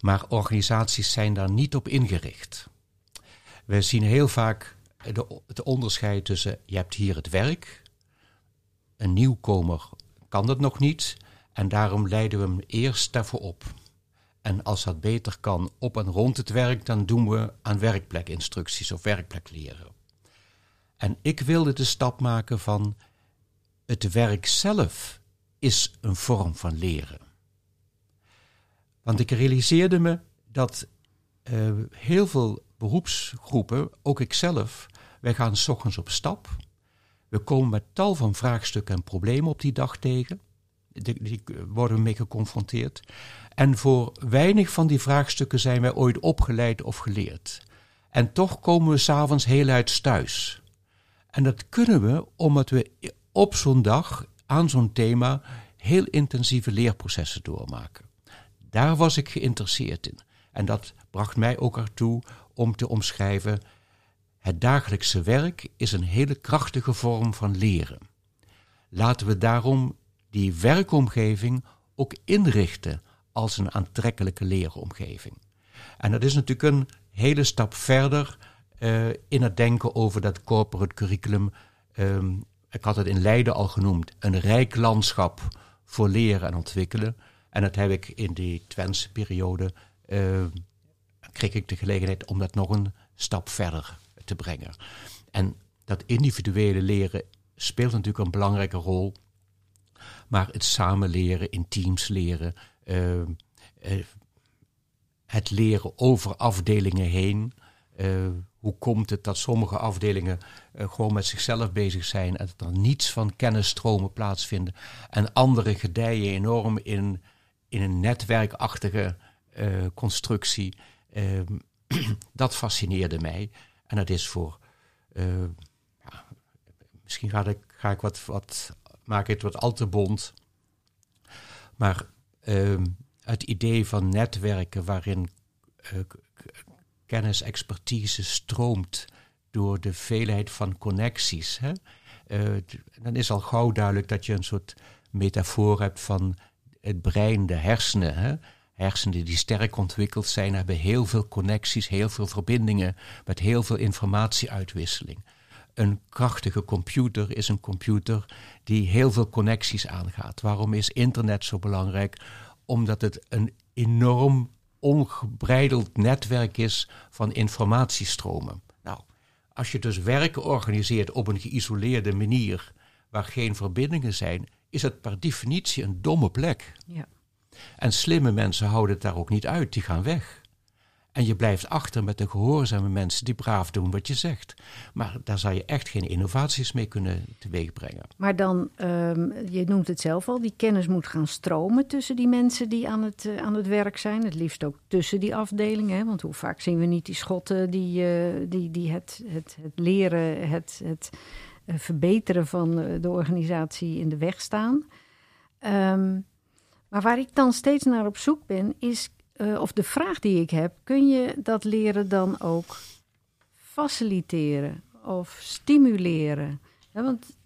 Maar organisaties zijn daar niet op ingericht. We zien heel vaak de, het onderscheid tussen je hebt hier het werk, een nieuwkomer kan dat nog niet en daarom leiden we hem eerst daarvoor op. En als dat beter kan op en rond het werk, dan doen we aan werkplekinstructies of werkplekleren. En ik wilde de stap maken van het werk zelf is een vorm van leren. Want ik realiseerde me dat uh, heel veel beroepsgroepen, ook ikzelf, wij gaan s ochtends op stap. We komen met tal van vraagstukken en problemen op die dag tegen. Die, die worden we mee geconfronteerd. En voor weinig van die vraagstukken zijn wij ooit opgeleid of geleerd. En toch komen we s'avonds heel uit thuis. En dat kunnen we omdat we op zo'n dag aan zo'n thema heel intensieve leerprocessen doormaken. Daar was ik geïnteresseerd in. En dat bracht mij ook ertoe om te omschrijven: het dagelijkse werk is een hele krachtige vorm van leren. Laten we daarom die werkomgeving ook inrichten als een aantrekkelijke leeromgeving. En dat is natuurlijk een hele stap verder uh, in het denken over dat corporate curriculum um, ik had het in Leiden al genoemd, een rijk landschap voor leren en ontwikkelen. En dat heb ik in die Twentse periode, uh, kreeg ik de gelegenheid om dat nog een stap verder te brengen. En dat individuele leren speelt natuurlijk een belangrijke rol. Maar het samenleren, in teams leren, uh, het leren over afdelingen heen. Hoe komt het dat sommige afdelingen uh, gewoon met zichzelf bezig zijn en dat er niets van kennisstromen plaatsvinden en andere gedijen enorm in, in een netwerkachtige uh, constructie. Ehm, dat fascineerde mij en dat is voor, ja, misschien ga ik, ga ik wat, wat, maak ik het wat al te bond, maar ehm, het idee van netwerken waarin kennis, expertise stroomt door de veelheid van connecties. Hè? Uh, dan is al gauw duidelijk dat je een soort metafoor hebt van het brein, de hersenen. Hè? Hersenen die sterk ontwikkeld zijn, hebben heel veel connecties, heel veel verbindingen met heel veel informatieuitwisseling. Een krachtige computer is een computer die heel veel connecties aangaat. Waarom is internet zo belangrijk? Omdat het een enorm ongebreideld netwerk is van informatiestromen. Nou, Als je dus werk organiseert op een geïsoleerde manier, waar geen verbindingen zijn, is het per definitie een domme plek. Ja. En slimme mensen houden het daar ook niet uit, die gaan weg. En je blijft achter met de gehoorzame mensen die braaf doen wat je zegt. Maar daar zou je echt geen innovaties mee kunnen teweegbrengen. Maar dan, ehm, je noemt het zelf al, die kennis moet gaan stromen tussen die mensen die aan het, eh, aan het werk zijn. Het liefst ook tussen die afdelingen. Want hoe vaak zien we niet die schotten die, eh, die, die het, het, het leren, het, het eh, verbeteren van de organisatie in de weg staan. Ehm, maar waar ik dan steeds naar op zoek ben, is uh, of de vraag die ik heb, kun je dat leren dan ook faciliteren of stimuleren? Want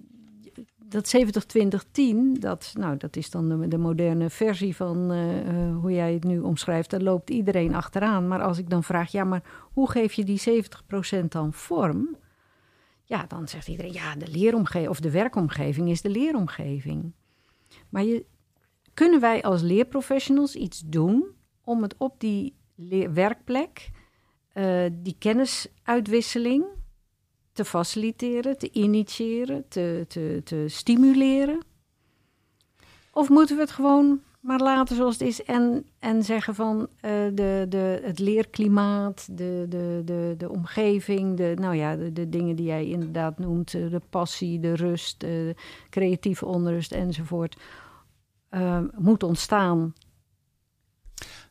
dat 70-20-10, dat, nou, dat is dan de, de moderne versie van uh, uh, hoe jij het nu omschrijft. Daar loopt iedereen achteraan. Maar als ik dan vraag, ja, maar hoe geef je die 70% dan vorm? Ja, dan zegt iedereen, ja, de leeromgeving of de werkomgeving is de leeromgeving. Maar je, kunnen wij als leerprofessionals iets doen om het op die werkplek, uh, die kennisuitwisseling te faciliteren, te initiëren, te, te, te stimuleren? Of moeten we het gewoon maar laten zoals het is en, en zeggen van uh, de, de, het leerklimaat, de, de, de, de omgeving, de, nou ja, de, de dingen die jij inderdaad noemt, eh, de passie, de rust, uh, creatieve onrust enzovoort, moet ontstaan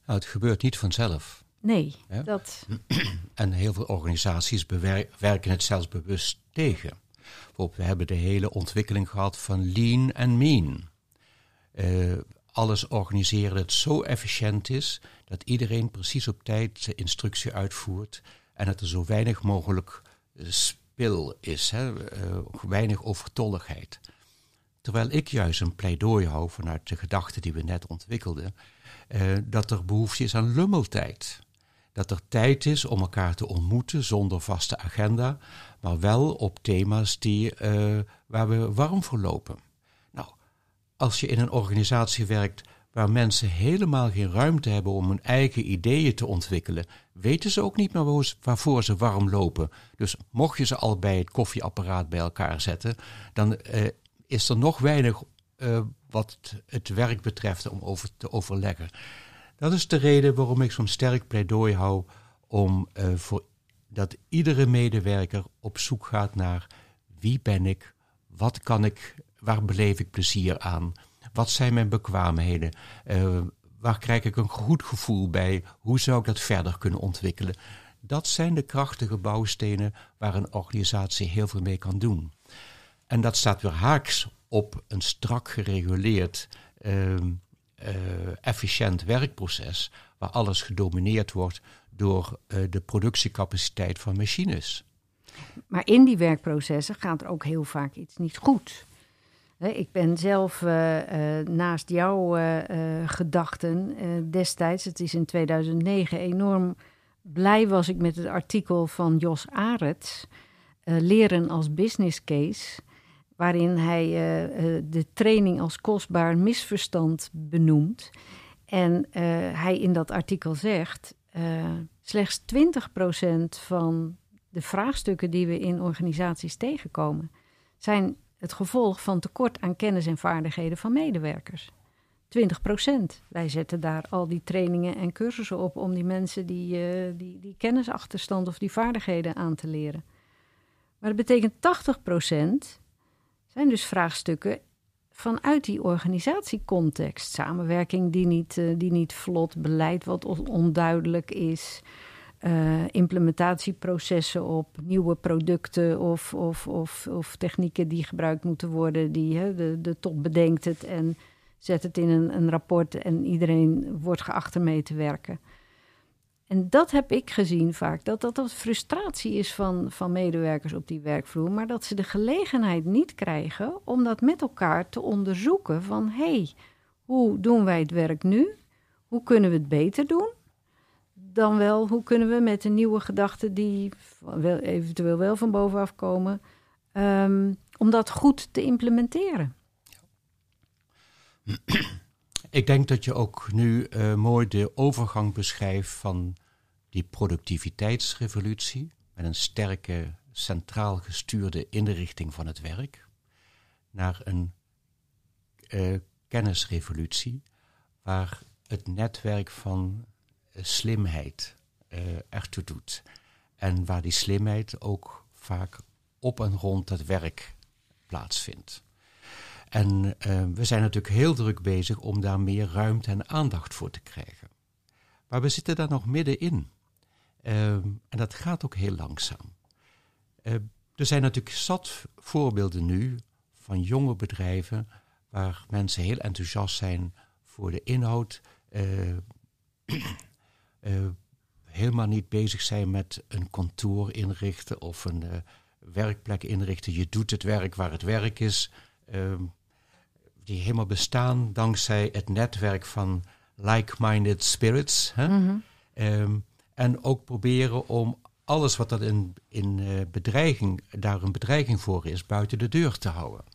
nou, het gebeurt niet vanzelf. Nee, dat... En heel veel organisaties werken het zelfs bewust tegen. Bijvoorbeeld, we hebben de hele ontwikkeling gehad van lean en mean. Uh, alles organiseren dat zo efficiënt is dat iedereen precies op tijd de instructie uitvoert en dat er zo weinig mogelijk eh, spil is, hè? Uh, weinig overtolligheid. Terwijl ik juist een pleidooi hou vanuit de gedachte die we net ontwikkelden, dat er behoefte is aan lummeltijd. Dat er tijd is om elkaar te ontmoeten zonder vaste agenda, maar wel op thema's die, uh, waar we warm voor lopen. Nou, als je in een organisatie werkt waar mensen helemaal geen ruimte hebben om hun eigen ideeën te ontwikkelen, weten ze ook niet meer waarvoor ze warm lopen. Dus mocht je ze al bij het koffieapparaat bij elkaar zetten, dan uh, is er nog weinig uh, wat het werk betreft om over te overleggen. Dat is de reden waarom ik zo'n sterk pleidooi hou om uh, voor dat iedere medewerker op zoek gaat naar wie ben ik, wat kan ik, waar beleef ik plezier aan, wat zijn mijn bekwaamheden, uh, waar krijg ik een goed gevoel bij, hoe zou ik dat verder kunnen ontwikkelen. Dat zijn de krachtige bouwstenen waar een organisatie heel veel mee kan doen. En dat staat weer haaks op een strak gereguleerd, uh, uh, efficiënt werkproces, waar alles gedomineerd wordt door uh, de productiecapaciteit van machines. Maar in die werkprocessen gaat er ook heel vaak iets niet goed. Ik ben zelf uh, naast jouw gedachten destijds, het is in 2009, enorm blij was ik met het artikel van Jos Arets, Leren als business case waarin hij uh, uh, de training als kostbaar misverstand benoemt. En uh, hij in dat artikel zegt: slechts 20% van de vraagstukken die we in organisaties tegenkomen, zijn het gevolg van tekort aan kennis en vaardigheden van medewerkers. 20% Wij zetten daar al die trainingen en cursussen op om die mensen die, die, die kennisachterstand of die vaardigheden aan te leren. Maar dat betekent 80 zijn dus vraagstukken vanuit die organisatiecontext. Samenwerking die niet, uh, die niet vlot, beleid wat onduidelijk is. Uh, implementatieprocessen op nieuwe producten of, of, of, of, technieken die gebruikt moeten worden. Die, de, de top bedenkt het en zet het in een, een rapport en iedereen wordt geacht ermee te werken. En dat heb ik gezien vaak, dat dat, frustratie is van, van medewerkers op die werkvloer, maar dat ze de gelegenheid niet krijgen om dat met elkaar te onderzoeken van hé, hey, hoe doen wij het werk nu? Hoe kunnen we het beter doen? Dan wel, hoe kunnen we met een nieuwe gedachte die wel, eventueel wel van bovenaf komen, um, om dat goed te implementeren? Ik denk dat je ook nu uh, mooi de overgang beschrijft van die productiviteitsrevolutie met een sterke centraal gestuurde inrichting van het werk naar een uh, kennisrevolutie waar het netwerk van uh, slimheid ertoe doet. En waar die slimheid ook vaak op en rond het werk plaatsvindt. En we zijn natuurlijk heel druk bezig om daar meer ruimte en aandacht voor te krijgen. Maar we zitten daar nog middenin. en dat gaat ook heel langzaam. er zijn natuurlijk zat voorbeelden nu van jonge bedrijven waar mensen heel enthousiast zijn voor de inhoud, uh, uh, helemaal niet bezig zijn met een kantoor inrichten of een werkplek inrichten. Je doet het werk waar het werk is. Ehm, die helemaal bestaan dankzij het netwerk van like-minded spirits. Hè? Mm -hmm. en ook proberen om alles wat dat in, in bedreiging, daar een bedreiging voor is, buiten de deur te houden.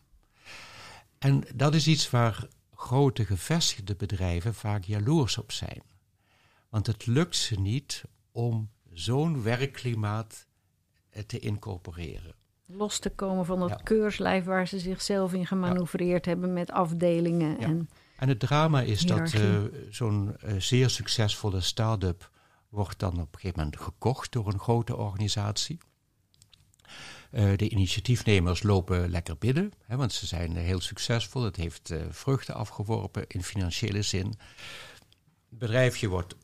En dat is iets waar grote gevestigde bedrijven vaak jaloers op zijn. Want het lukt ze niet om zo'n werkklimaat eh, te incorporeren. Los te komen van dat keurslijf waar ze zichzelf in gemanoeuvreerd hebben met afdelingen. En, en het drama is dat uh, zo'n uh, zeer succesvolle start-up wordt dan op een gegeven moment gekocht door een grote organisatie. Uh, de initiatiefnemers lopen lekker binnen, hè, want ze zijn heel succesvol. Het heeft vruchten afgeworpen in financiële zin. Het bedrijfje wordt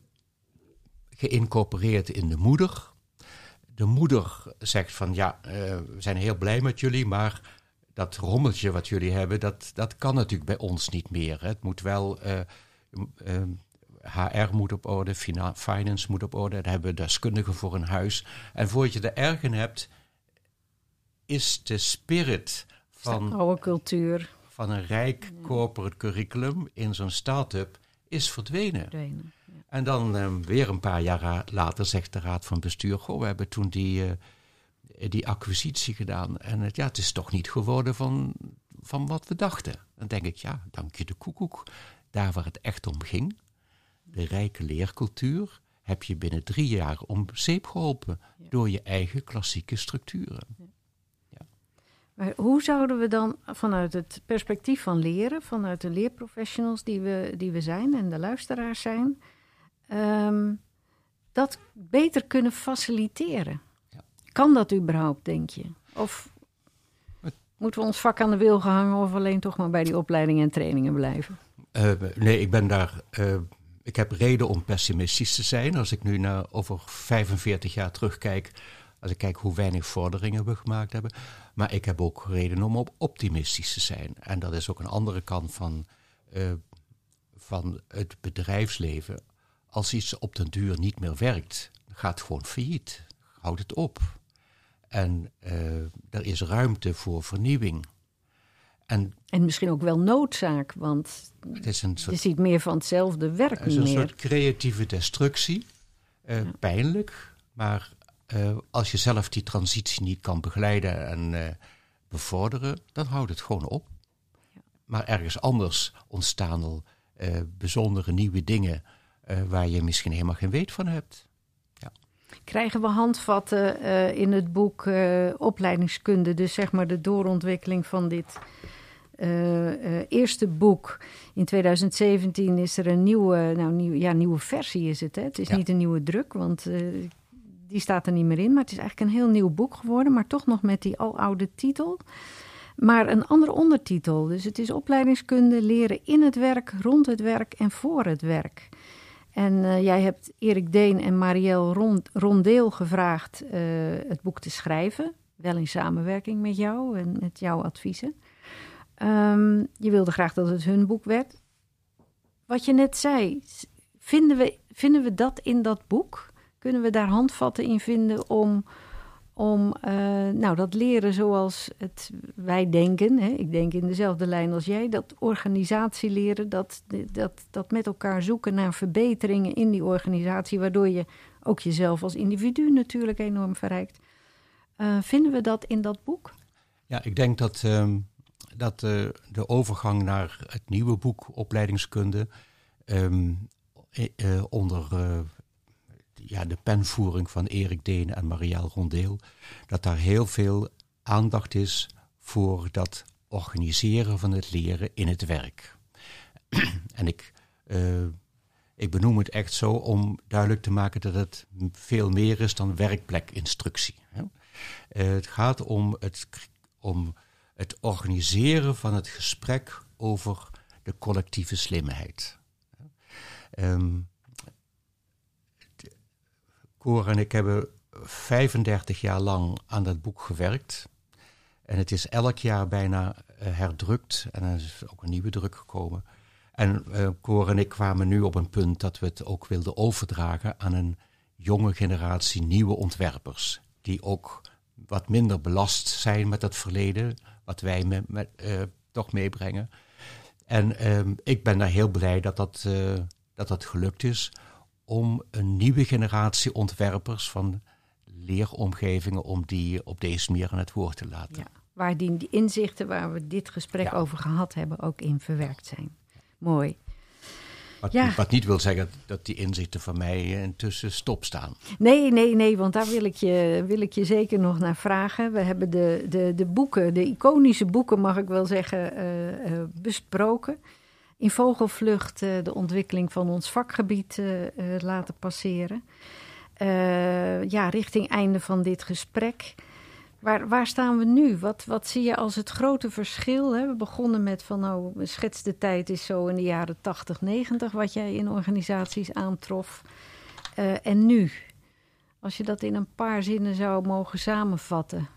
geïncorporeerd in de moeder. De moeder zegt van ja, uh, we zijn heel blij met jullie, maar dat rommeltje wat jullie hebben, dat, dat kan natuurlijk bij ons niet meer. Hè. Het moet wel, HR moet op orde, finance moet op orde, daar hebben we deskundigen voor een huis. En voordat je er erg in hebt, is de spirit van, oude cultuur. van een rijk corporate curriculum in zo'n start-up is verdwenen. verdwenen. En dan um, weer een paar jaar later zegt de raad van bestuur: Goh, we hebben toen die, uh, die acquisitie gedaan. En het, ja, het is toch niet geworden van, van wat we dachten. Dan denk ik: ja, dank je de koekoek. Daar waar het echt om ging, de rijke leercultuur, heb je binnen drie jaar om zeep geholpen ja. door je eigen klassieke structuren. Ja. Maar hoe zouden we dan vanuit het perspectief van leren, vanuit de leerprofessionals die we, die we zijn en de luisteraars zijn, um, dat beter kunnen faciliteren? Ja. Kan dat überhaupt, denk je? Of moeten we ons vak aan de wil gehangen of alleen toch maar bij die opleidingen en trainingen blijven? Uh, nee, ik ben daar. Uh, ik heb reden om pessimistisch te zijn. Als ik nu naar over 45 jaar terugkijk als ik kijk hoe weinig vorderingen we gemaakt hebben. Maar ik heb ook reden om op optimistisch te zijn. En dat is ook een andere kant van, uh, van het bedrijfsleven. Als iets op den duur niet meer werkt, gaat gewoon failliet. Houdt het op. En uh, er is ruimte voor vernieuwing. En, en misschien ook wel noodzaak, want soort, je ziet meer van hetzelfde werk Het is een soort creatieve destructie. Uh, ja. Pijnlijk, maar uh, als je zelf die transitie niet kan begeleiden en uh, bevorderen, dan houdt het gewoon op. Ja. Maar ergens anders ontstaan uh, bijzondere nieuwe dingen waar je misschien helemaal geen weet van hebt. Ja. Krijgen we handvatten in het boek opleidingskunde, dus zeg maar de doorontwikkeling van dit eerste boek. In 2017 is er een nieuwe, nou, nieuw, ja, nieuwe versie is het. Hè? Het is ja. niet een nieuwe druk, want die staat er niet meer in. Maar het is eigenlijk een heel nieuw boek geworden, maar toch nog met die aloude titel. Maar een andere ondertitel. Dus het is opleidingskunde leren in het werk, rond het werk en voor het werk. En uh, jij hebt Erik Deen en Marielle Rond, Rondeel gevraagd uh, het boek te schrijven. Wel in samenwerking met jou en met jouw adviezen. Um, je wilde graag dat het hun boek werd. Wat je net zei, vinden we, vinden we dat in dat boek? Kunnen we daar handvatten in vinden om, om uh, nou, dat leren zoals het, wij denken, hè, ik denk in dezelfde lijn als jij, dat organisatie leren, dat, dat, dat met elkaar zoeken naar verbeteringen in die organisatie, waardoor je ook jezelf als individu natuurlijk enorm verrijkt. Uh, vinden we dat in dat boek? Ja, ik denk dat, uh, dat uh, de overgang naar het nieuwe boek opleidingskunde um, onder ja, de penvoering van Erik Deen en Marielle Rondeel, dat daar heel veel aandacht is voor dat organiseren van het leren in het werk. en ik, uh, ik benoem het echt zo om duidelijk te maken dat het veel meer is dan werkplekinstructie. Hè. Uh, het gaat om het, om het organiseren van het gesprek over de collectieve slimheid. Um, Cor en ik hebben 35 jaar lang aan dat boek gewerkt. En het is elk jaar bijna uh, herdrukt en er is ook een nieuwe druk gekomen. En uh, Cor en ik kwamen nu op een punt dat we het ook wilden overdragen aan een jonge generatie nieuwe ontwerpers. Die ook wat minder belast zijn met het verleden, wat wij me, met, uh, toch meebrengen. En um, ik ben daar heel blij dat dat, dat dat gelukt is om een nieuwe generatie ontwerpers van leeromgevingen, om die op deze manier aan het woord te laten. Ja, waar die inzichten waar we dit gesprek ja. over gehad hebben ook in verwerkt zijn. Mooi. Wat, ja. wat, niet wil zeggen dat die inzichten van mij intussen stop staan. Nee, nee, nee, want daar wil ik je, wil ik je zeker nog naar vragen. We hebben de, de, de boeken, de iconische boeken mag ik wel zeggen, uh, uh, besproken. In vogelvlucht uh, de ontwikkeling van ons vakgebied laten passeren. ja, richting einde van dit gesprek. Waar, waar staan we nu? Wat, wat zie je als het grote verschil? We begonnen met van, nou, schets de tijd is zo in de jaren 80, 90, wat jij in organisaties aantrof. En nu? Als je dat in een paar zinnen zou mogen samenvatten.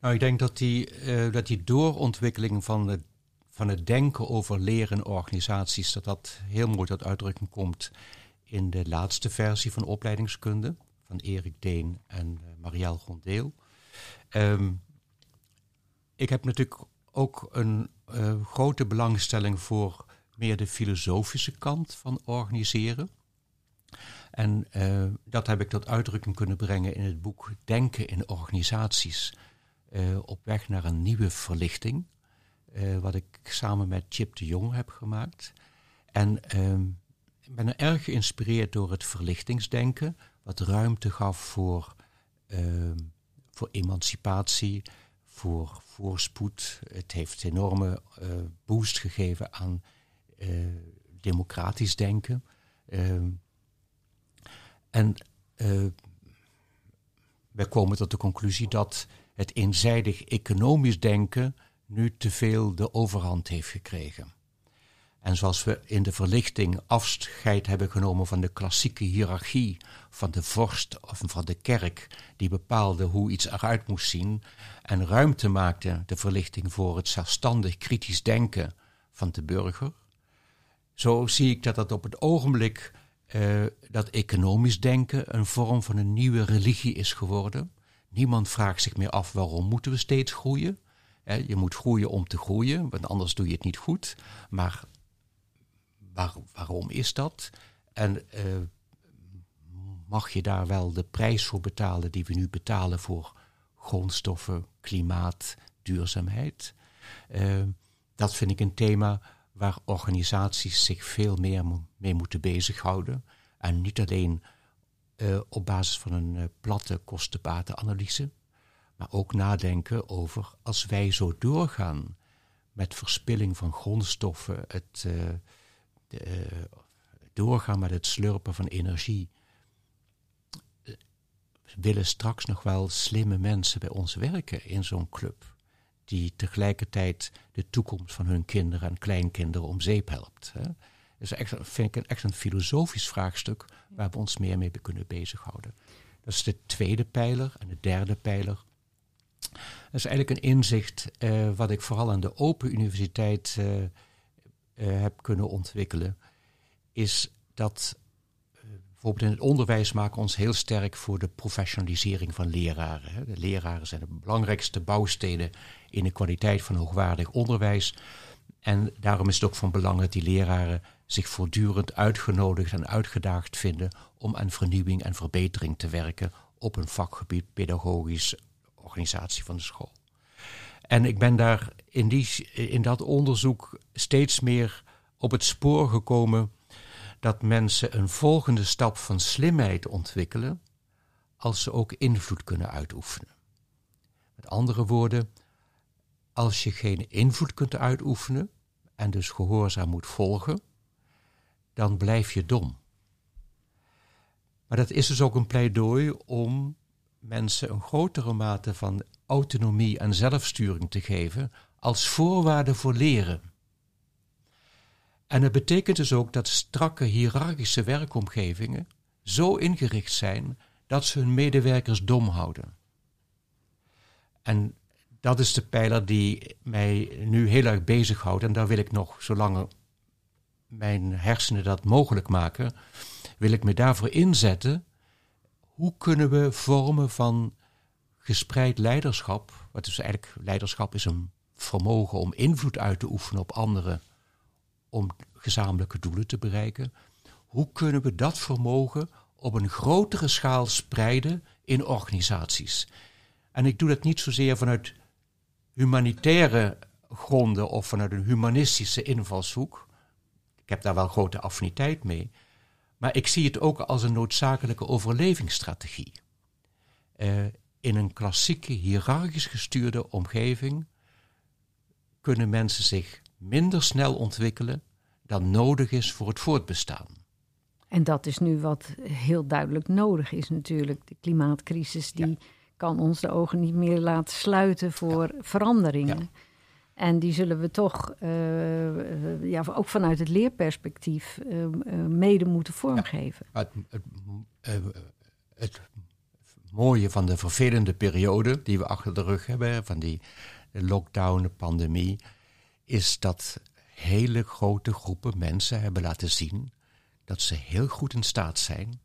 Nou, ik denk dat die, uh, dat die doorontwikkeling van het, van het denken over leren organisaties, dat dat heel mooi tot uitdrukking komt in de laatste versie van opleidingskunde van Erik Deen en uh, Marielle Grondeel. Um, ik heb natuurlijk ook een uh, grote belangstelling voor meer de filosofische kant van organiseren. En uh, dat heb ik tot uitdrukking kunnen brengen in het boek Denken in organisaties. Op weg naar een nieuwe verlichting. Wat ik samen met Chip de Jong heb gemaakt. En ehm, ik ben er erg geïnspireerd door het verlichtingsdenken. Wat ruimte gaf voor ehm, voor emancipatie, voor voorspoed. Het heeft enorme uh, boost gegeven aan uh, democratisch denken. Uh, en wij komen tot de conclusie dat het eenzijdig economisch denken nu te veel de overhand heeft gekregen. En zoals we in de verlichting afscheid hebben genomen van de klassieke hiërarchie van de vorst of van de kerk, die bepaalde hoe iets eruit moest zien, en ruimte maakte de verlichting voor het zelfstandig kritisch denken van de burger, zo zie ik dat dat op het ogenblik uh, dat economisch denken een vorm van een nieuwe religie is geworden. Niemand vraagt zich meer af waarom moeten we steeds groeien. Je moet groeien om te groeien, want anders doe je het niet goed. Maar waar, waarom is dat? En uh, mag je daar wel de prijs voor betalen die we nu betalen voor grondstoffen, klimaat, duurzaamheid? Uh, dat vind ik een thema waar organisaties zich veel meer mee moeten bezighouden. En niet alleen uh, op basis van een platte kostenbatenanalyse, maar ook nadenken over als wij zo doorgaan met verspilling van grondstoffen, het uh, de, doorgaan met het slurpen van energie, willen straks nog wel slimme mensen bij ons werken in zo'n club. Die tegelijkertijd de toekomst van hun kinderen en kleinkinderen om zeep helpt. Hè. Is echt, vind ik echt een filosofisch vraagstuk waar we ons meer mee kunnen bezighouden. Dat is de tweede pijler. En de derde pijler. Dat is eigenlijk een inzicht uh, wat ik vooral aan de Open Universiteit uh, uh, heb kunnen ontwikkelen. Is dat bijvoorbeeld in het onderwijs maken we ons heel sterk voor de professionalisering van leraren. De leraren zijn de belangrijkste bouwstenen in de kwaliteit van hoogwaardig onderwijs. En daarom is het ook van belang dat die leraren zich voortdurend uitgenodigd en uitgedaagd vinden om aan vernieuwing en verbetering te werken op een vakgebied pedagogisch organisatie van de school. En ik ben daar in, die, in dat onderzoek steeds meer op het spoor gekomen dat mensen een volgende stap van slimheid ontwikkelen als ze ook invloed kunnen uitoefenen. Met andere woorden, als je geen invloed kunt uitoefenen en dus gehoorzaam moet volgen, dan blijf je dom. Maar dat is dus ook een pleidooi om mensen een grotere mate van autonomie en zelfsturing te geven als voorwaarde voor leren. En dat betekent dus ook dat strakke hiërarchische werkomgevingen zo ingericht zijn dat ze hun medewerkers dom houden. En dat is de pijler die mij nu heel erg bezighoudt. En daar wil ik nog, zolang mijn hersenen dat mogelijk maken, wil ik me daarvoor inzetten. Hoe kunnen we vormen van gespreid leiderschap, wat is eigenlijk leiderschap is een vermogen om invloed uit te oefenen op anderen, om gezamenlijke doelen te bereiken. Hoe kunnen we dat vermogen op een grotere schaal spreiden in organisaties? En ik doe dat niet zozeer vanuit humanitaire gronden of vanuit een humanistische invalshoek. Ik heb daar wel grote affiniteit mee. Maar ik zie het ook als een noodzakelijke overlevingsstrategie. Uh, in een klassieke, hiërarchisch gestuurde omgeving kunnen mensen zich minder snel ontwikkelen dan nodig is voor het voortbestaan. En dat is nu wat heel duidelijk nodig is natuurlijk. De klimaatcrisis die kan ons de ogen niet meer laten sluiten voor veranderingen. En die zullen we toch, uh, ja, ook vanuit het leerperspectief, uh, mede moeten vormgeven. Het, het, mooie van de vervelende periode die we achter de rug hebben, van die lockdown, de pandemie, is dat hele grote groepen mensen hebben laten zien dat ze heel goed in staat zijn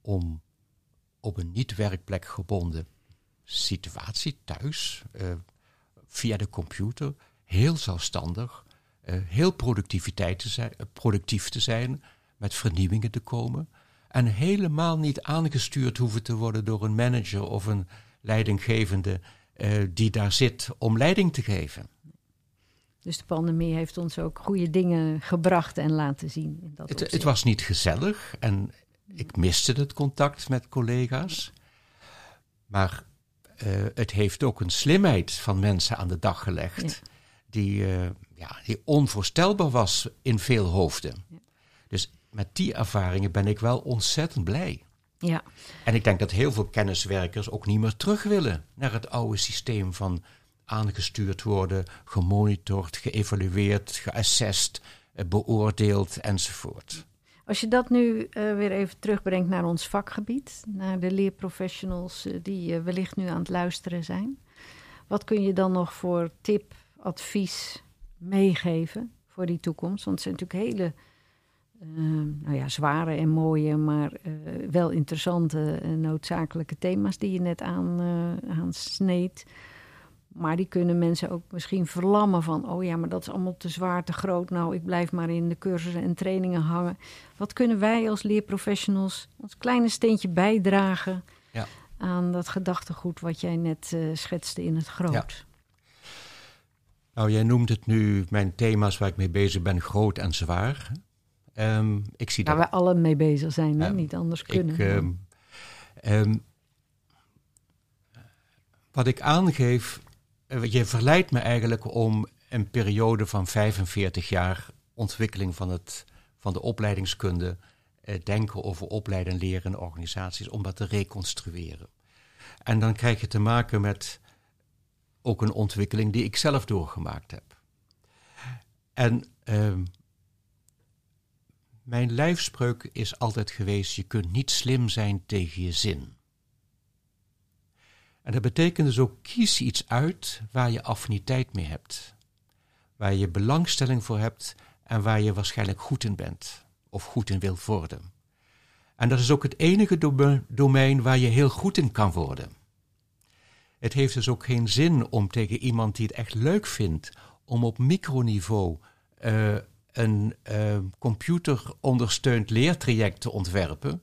om op een niet-werkplek gebonden situatie thuis, via de computer, heel zelfstandig, uh, heel productiviteit te zijn, uh, productief te zijn, met vernieuwingen te komen. En helemaal niet aangestuurd hoeven te worden door een manager of een leidinggevende die daar zit om leiding te geven. Dus de pandemie heeft ons ook goede dingen gebracht en laten zien. In dat het, het, was niet gezellig en ik miste het contact met collega's. Maar uh, het heeft ook een slimheid van mensen aan de dag gelegd. Die, uh, ja, die onvoorstelbaar was in veel hoofden. Ja. Dus met die ervaringen ben ik wel ontzettend blij. Ja. En ik denk dat heel veel kenniswerkers ook niet meer terug willen naar het oude systeem van aangestuurd worden, gemonitord, geëvalueerd, geassessed, eh, beoordeeld enzovoort. Als je dat nu uh, weer even terugbrengt naar ons vakgebied, naar de leerprofessionals die uh, wellicht nu aan het luisteren zijn, wat kun je dan nog voor tip, advies meegeven voor die toekomst? Want het zijn natuurlijk hele nou ja, zware en mooie, maar wel interessante en noodzakelijke thema's die je net aan, aansneed. Maar die kunnen mensen ook misschien verlammen van, oh ja, maar dat is allemaal te zwaar, te groot. Nou, ik blijf maar in de cursussen en trainingen hangen. Wat kunnen wij als leerprofessionals ons kleine steentje bijdragen ja. aan dat gedachtegoed wat jij net uh, schetste in het groot? Ja. Nou, jij noemt het nu mijn thema's waar ik mee bezig ben, groot en zwaar. Um, ik zie waar dat... we allen mee bezig zijn, um, niet anders kunnen. Ik, um, wat ik aangeef eh, je verleidt me eigenlijk om een periode van 45 jaar ontwikkeling van, het, van de opleidingskunde, eh, denken over opleiden en leren in organisaties, om dat te reconstrueren. En dan krijg je te maken met ook een ontwikkeling die ik zelf doorgemaakt heb. En uh, mijn lijfspreuk is altijd geweest: je kunt niet slim zijn tegen je zin. En dat betekent dus ook kies iets uit waar je affiniteit mee hebt. Waar je belangstelling voor hebt en waar je waarschijnlijk goed in bent of goed in wilt worden. En dat is ook het enige domein waar je heel goed in kan worden. Het heeft dus ook geen zin om tegen iemand die het echt leuk vindt om op microniveau uh, een uh, computerondersteund leertraject te ontwerpen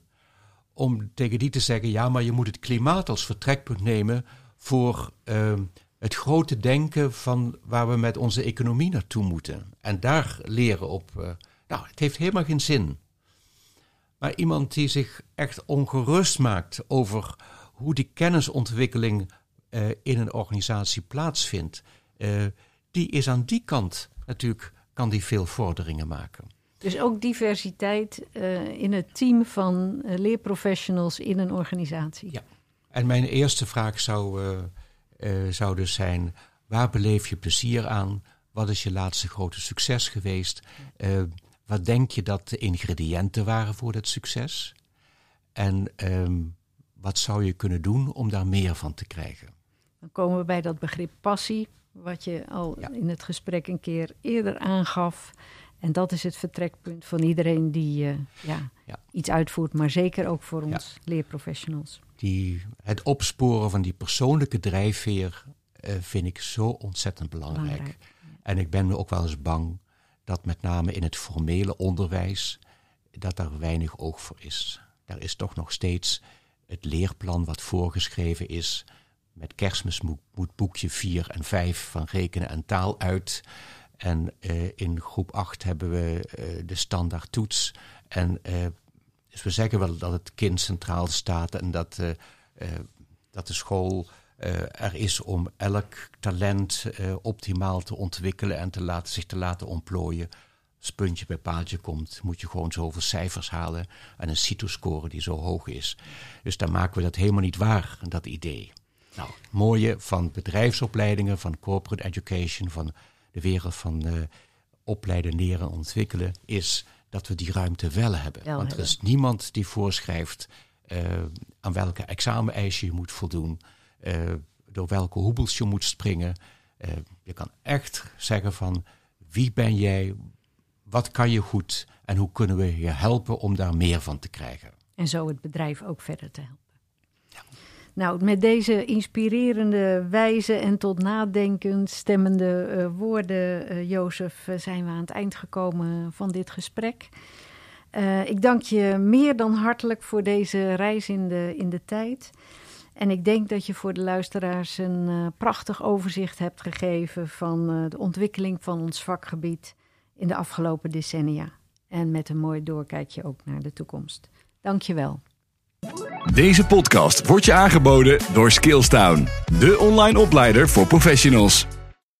om tegen die te zeggen: ja, maar je moet het klimaat als vertrekpunt nemen voor uh, het grote denken van waar we met onze economie naartoe moeten. En daar leren op. Nou, het heeft helemaal geen zin. maar iemand die zich echt ongerust maakt over hoe die kennisontwikkeling uh, in een organisatie plaatsvindt, uh, die is aan die kant natuurlijk, kan die veel vorderingen maken. Dus ook diversiteit uh, in het team van leerprofessionals in een organisatie. Ja, en mijn eerste vraag zou, zou dus zijn, waar beleef je plezier aan? Wat is je laatste grote succes geweest? wat denk je dat de ingrediënten waren voor dat succes? En um, wat zou je kunnen doen om daar meer van te krijgen? Dan komen we bij dat begrip passie, wat je al in het gesprek een keer eerder aangaf. En dat is het vertrekpunt van iedereen die uh, ja, ja, iets uitvoert, maar zeker ook voor ons leerprofessionals. Die, het opsporen van die persoonlijke drijfveer uh, vind ik zo ontzettend belangrijk. belangrijk. En ik ben ook wel eens bang dat met name in het formele onderwijs dat daar weinig oog voor is. Daar is toch nog steeds het leerplan wat voorgeschreven is. Met kerstmis moet, boekje 4 en 5 van rekenen en taal uit. En uh, in groep 8 hebben we uh, de standaard toets. En uh, dus we zeggen wel dat het kind centraal staat en dat, dat de school er is om elk talent optimaal te ontwikkelen en te laten, zich te laten ontplooien spuntje bij paaltje komt, moet je gewoon zoveel cijfers halen en een CITO-score die zo hoog is. Dus dan maken we dat helemaal niet waar, dat idee. Nou, het mooie van bedrijfsopleidingen, van corporate education, van de wereld van uh, opleiden, leren en ontwikkelen, is dat we die ruimte wel hebben. Want er is niemand die voorschrijft uh, aan welke exameneisen je moet voldoen, uh, door welke hoebels je moet springen. je kan echt zeggen van wie ben jij, wat kan je goed en hoe kunnen we je helpen om daar meer van te krijgen. En zo het bedrijf ook verder te helpen. Nou, met deze inspirerende wijze en tot nadenken stemmende uh, woorden, uh, Jozef, uh, zijn we aan het eind gekomen van dit gesprek. ik dank je meer dan hartelijk voor deze reis in de, in de tijd. En ik denk dat je voor de luisteraars een prachtig overzicht hebt gegeven van de ontwikkeling van ons vakgebied in de afgelopen decennia. En met een mooi doorkijkje ook naar de toekomst. Dank je wel. Deze podcast wordt je aangeboden door Skillstown, de online opleider voor professionals.